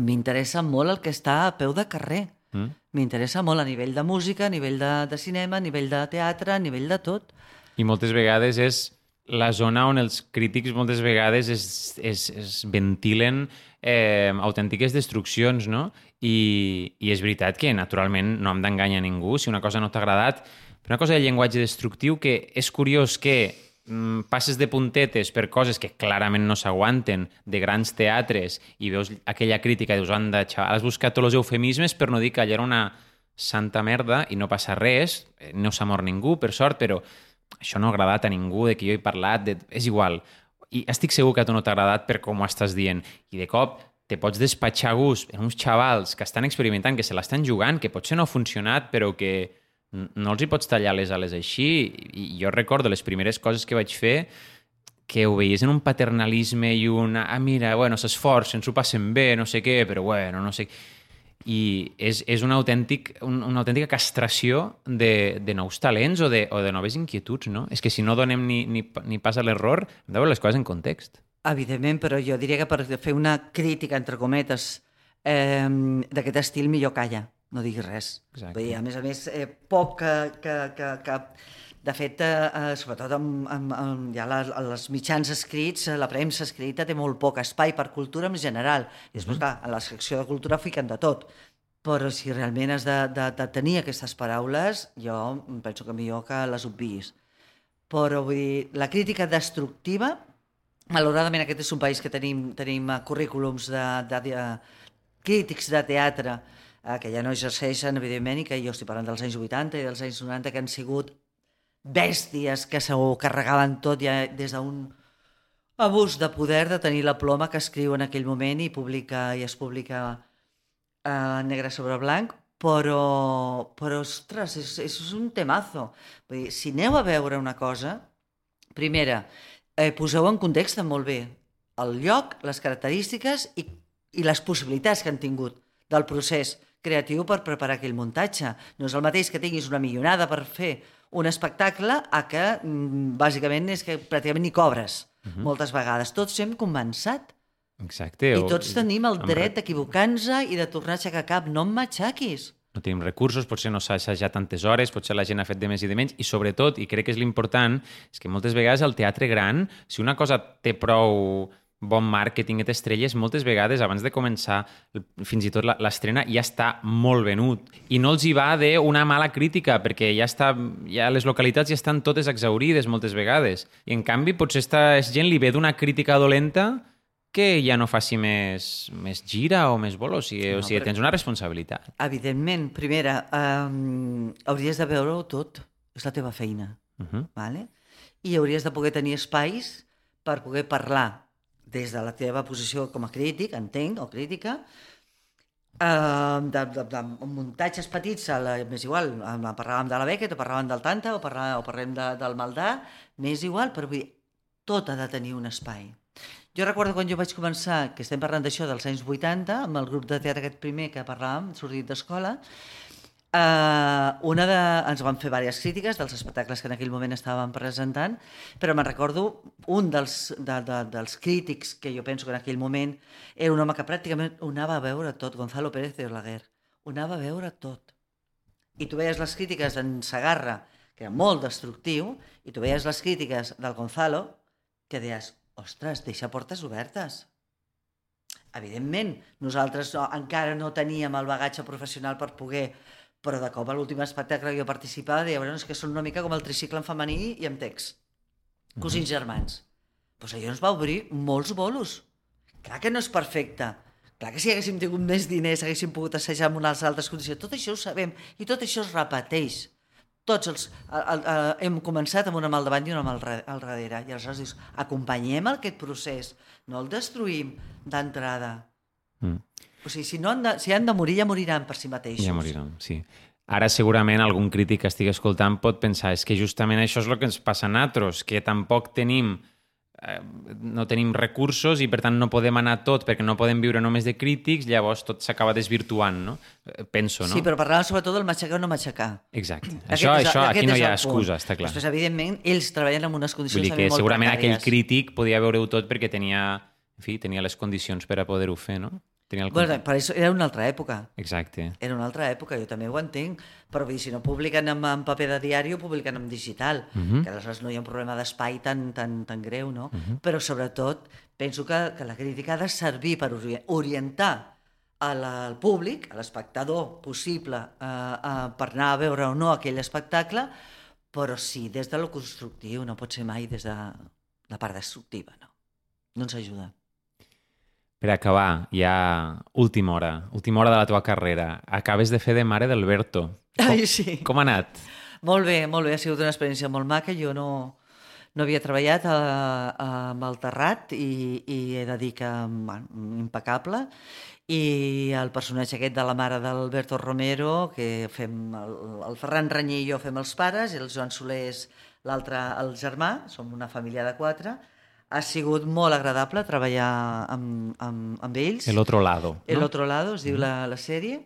Speaker 1: m'interessa molt el que està a peu de carrer.
Speaker 2: Mm?
Speaker 1: M'interessa molt a nivell de música, a nivell de, de cinema, a nivell de teatre, a nivell de tot.
Speaker 2: I moltes vegades és la zona on els crítics moltes vegades es, es, es ventilen eh, autèntiques destruccions, no? I, I és veritat que, naturalment, no hem d'enganyar ningú si una cosa no t'ha agradat. Però una cosa de llenguatge destructiu que és curiós que mm, passes de puntetes per coses que clarament no s'aguanten de grans teatres i veus aquella crítica i dius, anda, xaval, has buscat tots els eufemismes per no dir que allà era una santa merda i no passa res, eh, no s'ha mort ningú, per sort, però això no ha agradat a ningú, de qui jo he parlat, de... és igual. I estic segur que a tu no t'ha agradat per com ho estàs dient. I de cop te pots despatxar a gust en uns xavals que estan experimentant, que se l'estan jugant, que potser no ha funcionat, però que no els hi pots tallar les ales així. I jo recordo les primeres coses que vaig fer que ho veies en un paternalisme i un... Ah, mira, bueno, s'esforcen, s'ho passen bé, no sé què, però bueno, no sé... I és, és un autèntic, un, una autèntica castració de, de nous talents o de, o de noves inquietuds, no? És que si no donem ni, ni, ni pas a l'error, hem de veure les coses en context.
Speaker 1: Evidentment, però jo diria que per fer una crítica, entre cometes, eh, d'aquest estil, millor calla, no diguis res.
Speaker 2: Exacte.
Speaker 1: Dir, a més a més, eh, poc que, que, que, que de fet, eh, eh, sobretot amb, amb, amb ja les, els mitjans escrits, eh, la premsa escrita té molt poc espai per cultura en general. I després, clar, a la secció de cultura fiquen de tot. Però si realment has de, de, de tenir aquestes paraules, jo penso que millor que les obviïs. Però vull dir, la crítica destructiva malauradament aquest és un país que tenim, tenim eh, currículums de, de, de crítics de teatre eh, que ja no exerceixen, evidentment, i que jo estic parlant dels anys 80 i dels anys 90, que han sigut bèsties que s'ho carregaven tot ja des d'un abús de poder de tenir la ploma que escriu en aquell moment i publica i es publica eh, negre sobre blanc, però, però ostres, és, és un temazo. Vull dir, si aneu a veure una cosa, primera, eh, poseu en context molt bé el lloc, les característiques i, i les possibilitats que han tingut del procés creatiu per preparar aquell muntatge. No és el mateix que tinguis una millonada per fer un espectacle a que, mm, bàsicament, és que pràcticament ni cobres, uh -huh. moltes vegades. Tots hem començat.
Speaker 2: Exacte.
Speaker 1: I
Speaker 2: o-
Speaker 1: tots tenim el dret d'equivocar-nos i de tornar a aixecar cap. No em matxaquis.
Speaker 2: No tenim recursos, potser no s'ha assajat tantes hores, potser la gent ha fet de més i de menys, i sobretot, i crec que és l'important, és que moltes vegades el teatre gran, si una cosa té prou bon màrqueting té estrelles, moltes vegades abans de començar fins i tot l'estrena ja està molt venut. I no els hi va d'una mala crítica perquè ja està, ja les localitats ja estan totes exaurides moltes vegades. I en canvi potser esta gent li ve d'una crítica dolenta que ja no faci més, més gira o més bolo, o sigui,
Speaker 1: No,
Speaker 2: o sigui tens una responsabilitat.
Speaker 1: Evidentment, primera, um, hauries de veure-ho tot. És la teva feina.
Speaker 2: Uh -huh.
Speaker 1: Vale? I hauries de poder tenir espais per poder parlar des de la teva posició com a crític, entenc, o crítica, eh, de, de, de muntatges petits, a la, m'és igual, parlàvem de la Beckett, o parlàvem del Tanta, o, parlà, o parlem de, del Maldà, m'és igual, però vull dir, tot ha de tenir un espai. Jo recordo quan jo vaig començar, que estem parlant d'això dels anys 80, amb el grup de teatre aquest primer que parlàvem, sortit d'escola, Uh, una de... ens van fer diverses crítiques dels espectacles que en aquell moment estàvem presentant, però me'n recordo un dels, de, de, dels crítics que jo penso que en aquell moment era un home que pràcticament ho anava a veure tot, Gonzalo Pérez de Olaguer, ho anava a veure tot. I tu veies les crítiques d'en Sagarra, que era molt destructiu, i tu veies les crítiques del Gonzalo, que deies, ostres, deixa portes obertes. Evidentment, nosaltres no, encara no teníem el bagatge professional per poder però de cop a l'últim espectacle que jo participava deia, bueno, és que són una mica com el tricicle en femení i amb text. Cosins germans. Doncs pues allò ens va obrir molts bolos. Clar que no és perfecte. Clar que si haguéssim tingut més diners haguéssim pogut assajar en unes altres condicions. Tot això ho sabem i tot això es repeteix. Tots els... El, el, hem començat amb una mà al davant i una mà al, al darrere. I aleshores dius, acompanyem aquest procés, no el destruïm d'entrada.
Speaker 2: Mm.
Speaker 1: O sigui, si, no han de, si han de morir, ja moriran per si mateixos.
Speaker 2: Ja moriran, sí. Ara segurament algun crític que estigui escoltant pot pensar és que justament això és el que ens passa a nosaltres, que tampoc tenim no tenim recursos i per tant no podem anar tot perquè no podem viure només de crítics, llavors tot s'acaba desvirtuant, no? Eh, Penso, no?
Speaker 1: Sí, però parlàvem sobretot del matxacar o no matxacar.
Speaker 2: Exacte.
Speaker 1: Aquest
Speaker 2: Això,
Speaker 1: és-
Speaker 2: això aquí no hi ha
Speaker 1: punt.
Speaker 2: excusa, està clar.
Speaker 1: Després, evidentment, ells treballen en unes condicions
Speaker 2: Vull dir que
Speaker 1: molt
Speaker 2: segurament aquell
Speaker 1: precàries.
Speaker 2: crític podia veure-ho tot perquè tenia, en fi, tenia les condicions per a poder-ho fer, no? Tenia el
Speaker 1: Bueno, per això era una altra època.
Speaker 2: Exacte.
Speaker 1: Era una altra època, jo també ho entenc, però vull dir, si no publiquen en, en paper de diari o publiquen en digital, uh
Speaker 2: Mhm.
Speaker 1: -huh. que aleshores no hi ha un problema d'espai tan, tan, tan greu, no? Uh -huh. Però sobretot penso que, que la crítica ha de servir per ori- orientar a la- al públic, a l'espectador possible, eh, eh, per anar a veure o no aquell espectacle, però sí des de lo constructiu, no pot ser mai des de la part destructiva, no. No ens ajuda.
Speaker 2: Per acabar, ja última hora, última hora de la teva carrera. Acabes de fer de mare d'Alberto.
Speaker 1: Ai, sí.
Speaker 2: com ha anat?
Speaker 1: Molt bé, molt bé, ha sigut una experiència molt maca. Jo no, no havia treballat a, a, amb el Terrat i, i he de dir que bueno, impecable. I el personatge aquest de la mare d'Alberto Romero, que fem el, el Ferran Renyer i jo fem els pares, i el Joan Soler és l'altre, el germà, som una família de quatre. Ha sigut molt agradable treballar amb, amb, amb ells.
Speaker 2: El otro lado.
Speaker 1: El
Speaker 2: no?
Speaker 1: otro lado, es diu la, la sèrie.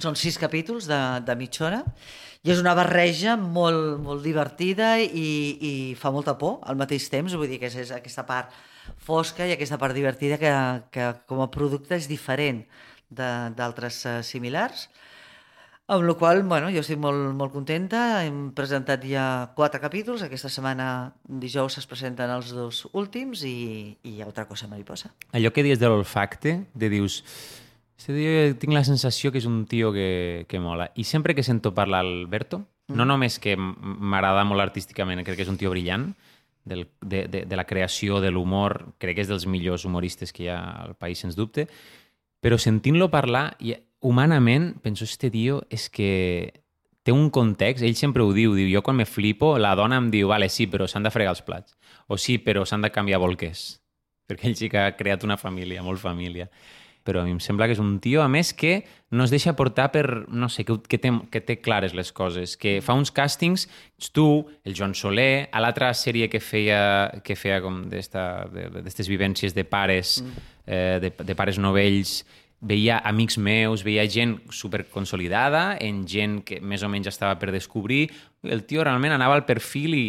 Speaker 1: Són sis capítols de, de mitja hora i és una barreja molt, molt divertida i, i fa molta por al mateix temps, vull dir que és, és aquesta part fosca i aquesta part divertida que, que com a producte és diferent d'altres uh, similars. Amb la qual bueno, jo estic molt, molt contenta. Hem presentat ja quatre capítols. Aquesta setmana, dijous, es presenten els dos últims i, i altra cosa mariposa.
Speaker 2: Allò que dius de l'olfacte, de dius... Este tio, tinc la sensació que és un tio que, que mola. I sempre que sento parlar Alberto, mm. no només que m'agrada molt artísticament, crec que és un tio brillant, del, de, de, de la creació de l'humor, crec que és dels millors humoristes que hi ha al país, sens dubte, però sentint-lo parlar, humanament, penso, este tio és que té un context, ell sempre ho diu, diu, jo quan me flipo, la dona em diu, vale, sí, però s'han de fregar els plats. O sí, però s'han de canviar bolquers. <laughs> Perquè ell sí que ha creat una família, molt família. Però a mi em sembla que és un tio, a més, que no es deixa portar per, no sé, que, que, té, que té clares les coses, que fa uns càstings, tu, el Joan Soler, a l'altra sèrie que feia, que feia com d'aquestes vivències de pares, mm. eh, de, de pares novells, veia amics meus, veia gent super consolidada, en gent que més o menys estava per descobrir. El tio realment anava al perfil i,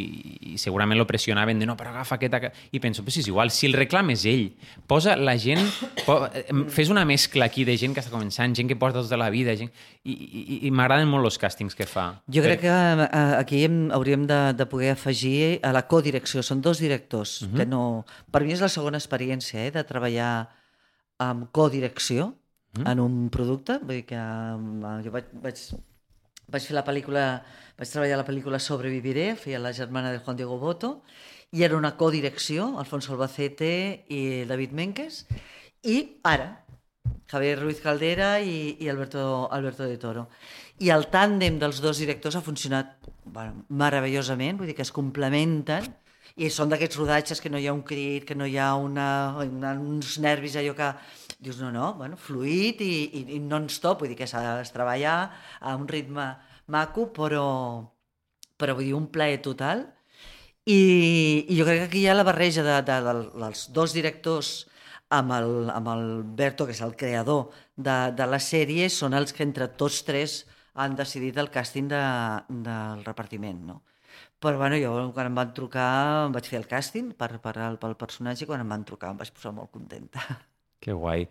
Speaker 2: i segurament lo pressionaven de no, però agafa aquest... I penso, però si és igual, si el reclam és ell, posa la gent... Po, fes una mescla aquí de gent que està començant, gent que porta tota la vida, gent... I, i, i m'agraden molt els càstings que fa.
Speaker 1: Jo crec que eh, aquí hem, hauríem de, de poder afegir a la codirecció. Són dos directors, uh -huh. que no... Per mi és la segona experiència, eh, de treballar amb codirecció, mm. en un producte. Vull dir que um, jo vaig, vaig, vaig fer la pel·lícula, vaig treballar la pel·lícula Sobreviviré, feia la germana de Juan Diego Boto, i era una codirecció, Alfonso Albacete i David Menkes, i ara, Javier Ruiz Caldera i, i Alberto, Alberto de Toro. I el tàndem dels dos directors ha funcionat bueno, meravellosament, vull dir que es complementen, i són d'aquests rodatges que no hi ha un crit, que no hi ha una, una, uns nervis, allò que dius, no, no, bueno, fluid i, i, i non-stop, vull dir que s'ha de treballar a un ritme maco, però, però vull dir, un plaer total. I, i jo crec que aquí hi ha la barreja de, de, de, dels dos directors amb el, amb el Berto, que és el creador de, de la sèrie, són els que entre tots tres han decidit el càsting de, del repartiment, no? Però bueno, jo quan em van trucar em vaig fer el càsting per, per, pel personatge quan em van trucar em vaig posar molt contenta.
Speaker 2: Que guai.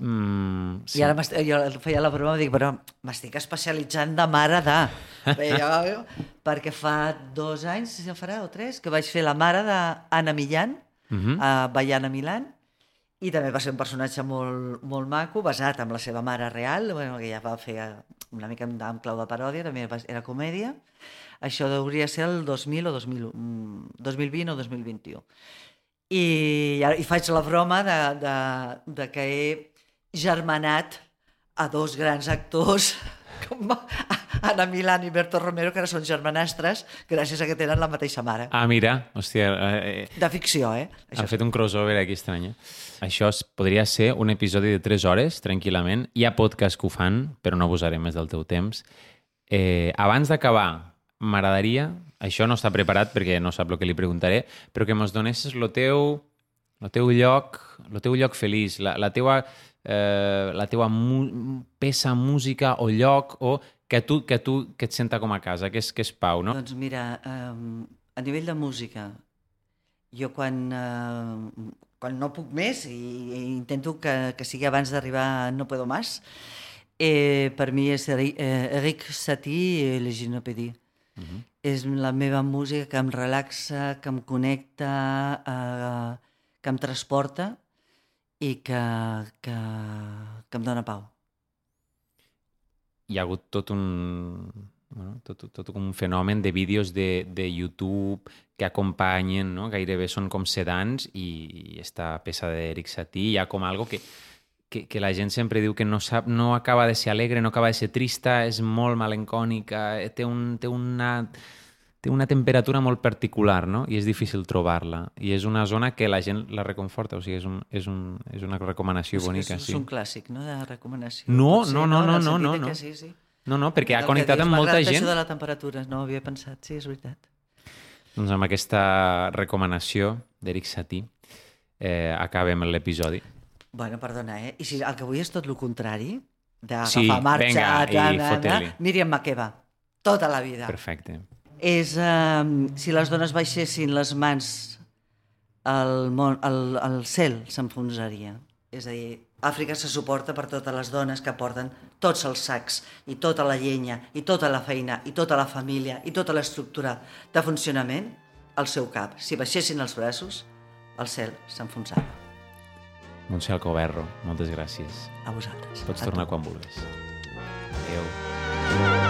Speaker 2: Mm,
Speaker 1: sí. I ara jo feia la broma, dic, però m'estic especialitzant de mare de... <laughs> jo, perquè fa dos anys, si farà, o tres, que vaig fer la mare d'Anna Millán, uh mhm. -huh. a Baiana Milán, i també va ser un personatge molt, molt maco, basat en la seva mare real, bueno, que ja va fer una mica amb, amb clau de paròdia, també era comèdia. Això hauria ser el 2000 o 2000, 2020 o 2021. I, i faig la broma de, de, de que he germanat a dos grans actors <laughs> com Ana Milán i Berto Romero, que ara són germanastres, gràcies a que tenen la mateixa mare.
Speaker 2: Ah, mira, hòstia... Eh,
Speaker 1: eh de ficció, eh?
Speaker 2: Això han fet un crossover aquí estrany. Eh? Això podria ser un episodi de 3 hores, tranquil·lament. Hi ha podcast que ho fan, però no abusaré més del teu temps. Eh, abans d'acabar, m'agradaria, això no està preparat perquè no sap el que li preguntaré, però que mos donessis el teu, el teu lloc, el teu lloc feliç, la, la teua, eh, la teua mu peça, música o lloc o que tu, que tu que et senta com a casa, que és, que és Pau, no?
Speaker 1: Doncs mira, eh, a nivell de música, jo quan, eh, quan no puc més i, i intento que, que sigui abans d'arribar No Puedo Más, eh, per mi és Eric Satie i Le Ginopédie. Uh -huh. És la meva música que em relaxa, que em connecta, eh, que em transporta i que, que, que em dóna pau.
Speaker 2: Hi ha hagut tot un, bueno, tot, tot un fenomen de vídeos de, de YouTube que acompanyen, no? gairebé són com sedans i, i esta peça d'Eric Satie hi ha com algo que, que, que la gent sempre diu que no, sap, no acaba de ser alegre, no acaba de ser trista, és molt malencònica, eh, té, un, té, una, té una temperatura molt particular, no? I és difícil trobar-la. I és una zona que la gent la reconforta, o sigui, és, un, és, un, és una recomanació
Speaker 1: és
Speaker 2: bonica.
Speaker 1: És,
Speaker 2: sí.
Speaker 1: és un clàssic, no?, de recomanació.
Speaker 2: No, Potser, no, no, no, no, no. no.
Speaker 1: Sí, sí.
Speaker 2: No, no, perquè ha connectat amb molta gent.
Speaker 1: de la temperatura, no ho havia pensat, sí, és veritat.
Speaker 2: Doncs amb aquesta recomanació d'Eric Satie eh, acabem l'episodi.
Speaker 1: Bueno, perdona, eh? I si el que vull és tot el contrari, d'agafar
Speaker 2: sí,
Speaker 1: marxa,
Speaker 2: venga, i
Speaker 1: fot-li. Míriam Makeba, tota la vida.
Speaker 2: Perfecte.
Speaker 1: És um, si les dones baixessin les mans el, món, el, el cel s'enfonsaria. És a dir, Àfrica se suporta per totes les dones que porten tots els sacs i tota la llenya i tota la feina i tota la família i tota l'estructura de funcionament al seu cap. Si baixessin els braços, el cel s'enfonsava.
Speaker 2: Montse Alcoberro, moltes gràcies.
Speaker 1: A vosaltres.
Speaker 2: Pots
Speaker 1: a
Speaker 2: tornar
Speaker 1: tu.
Speaker 2: quan vulguis. Adéu. Adéu.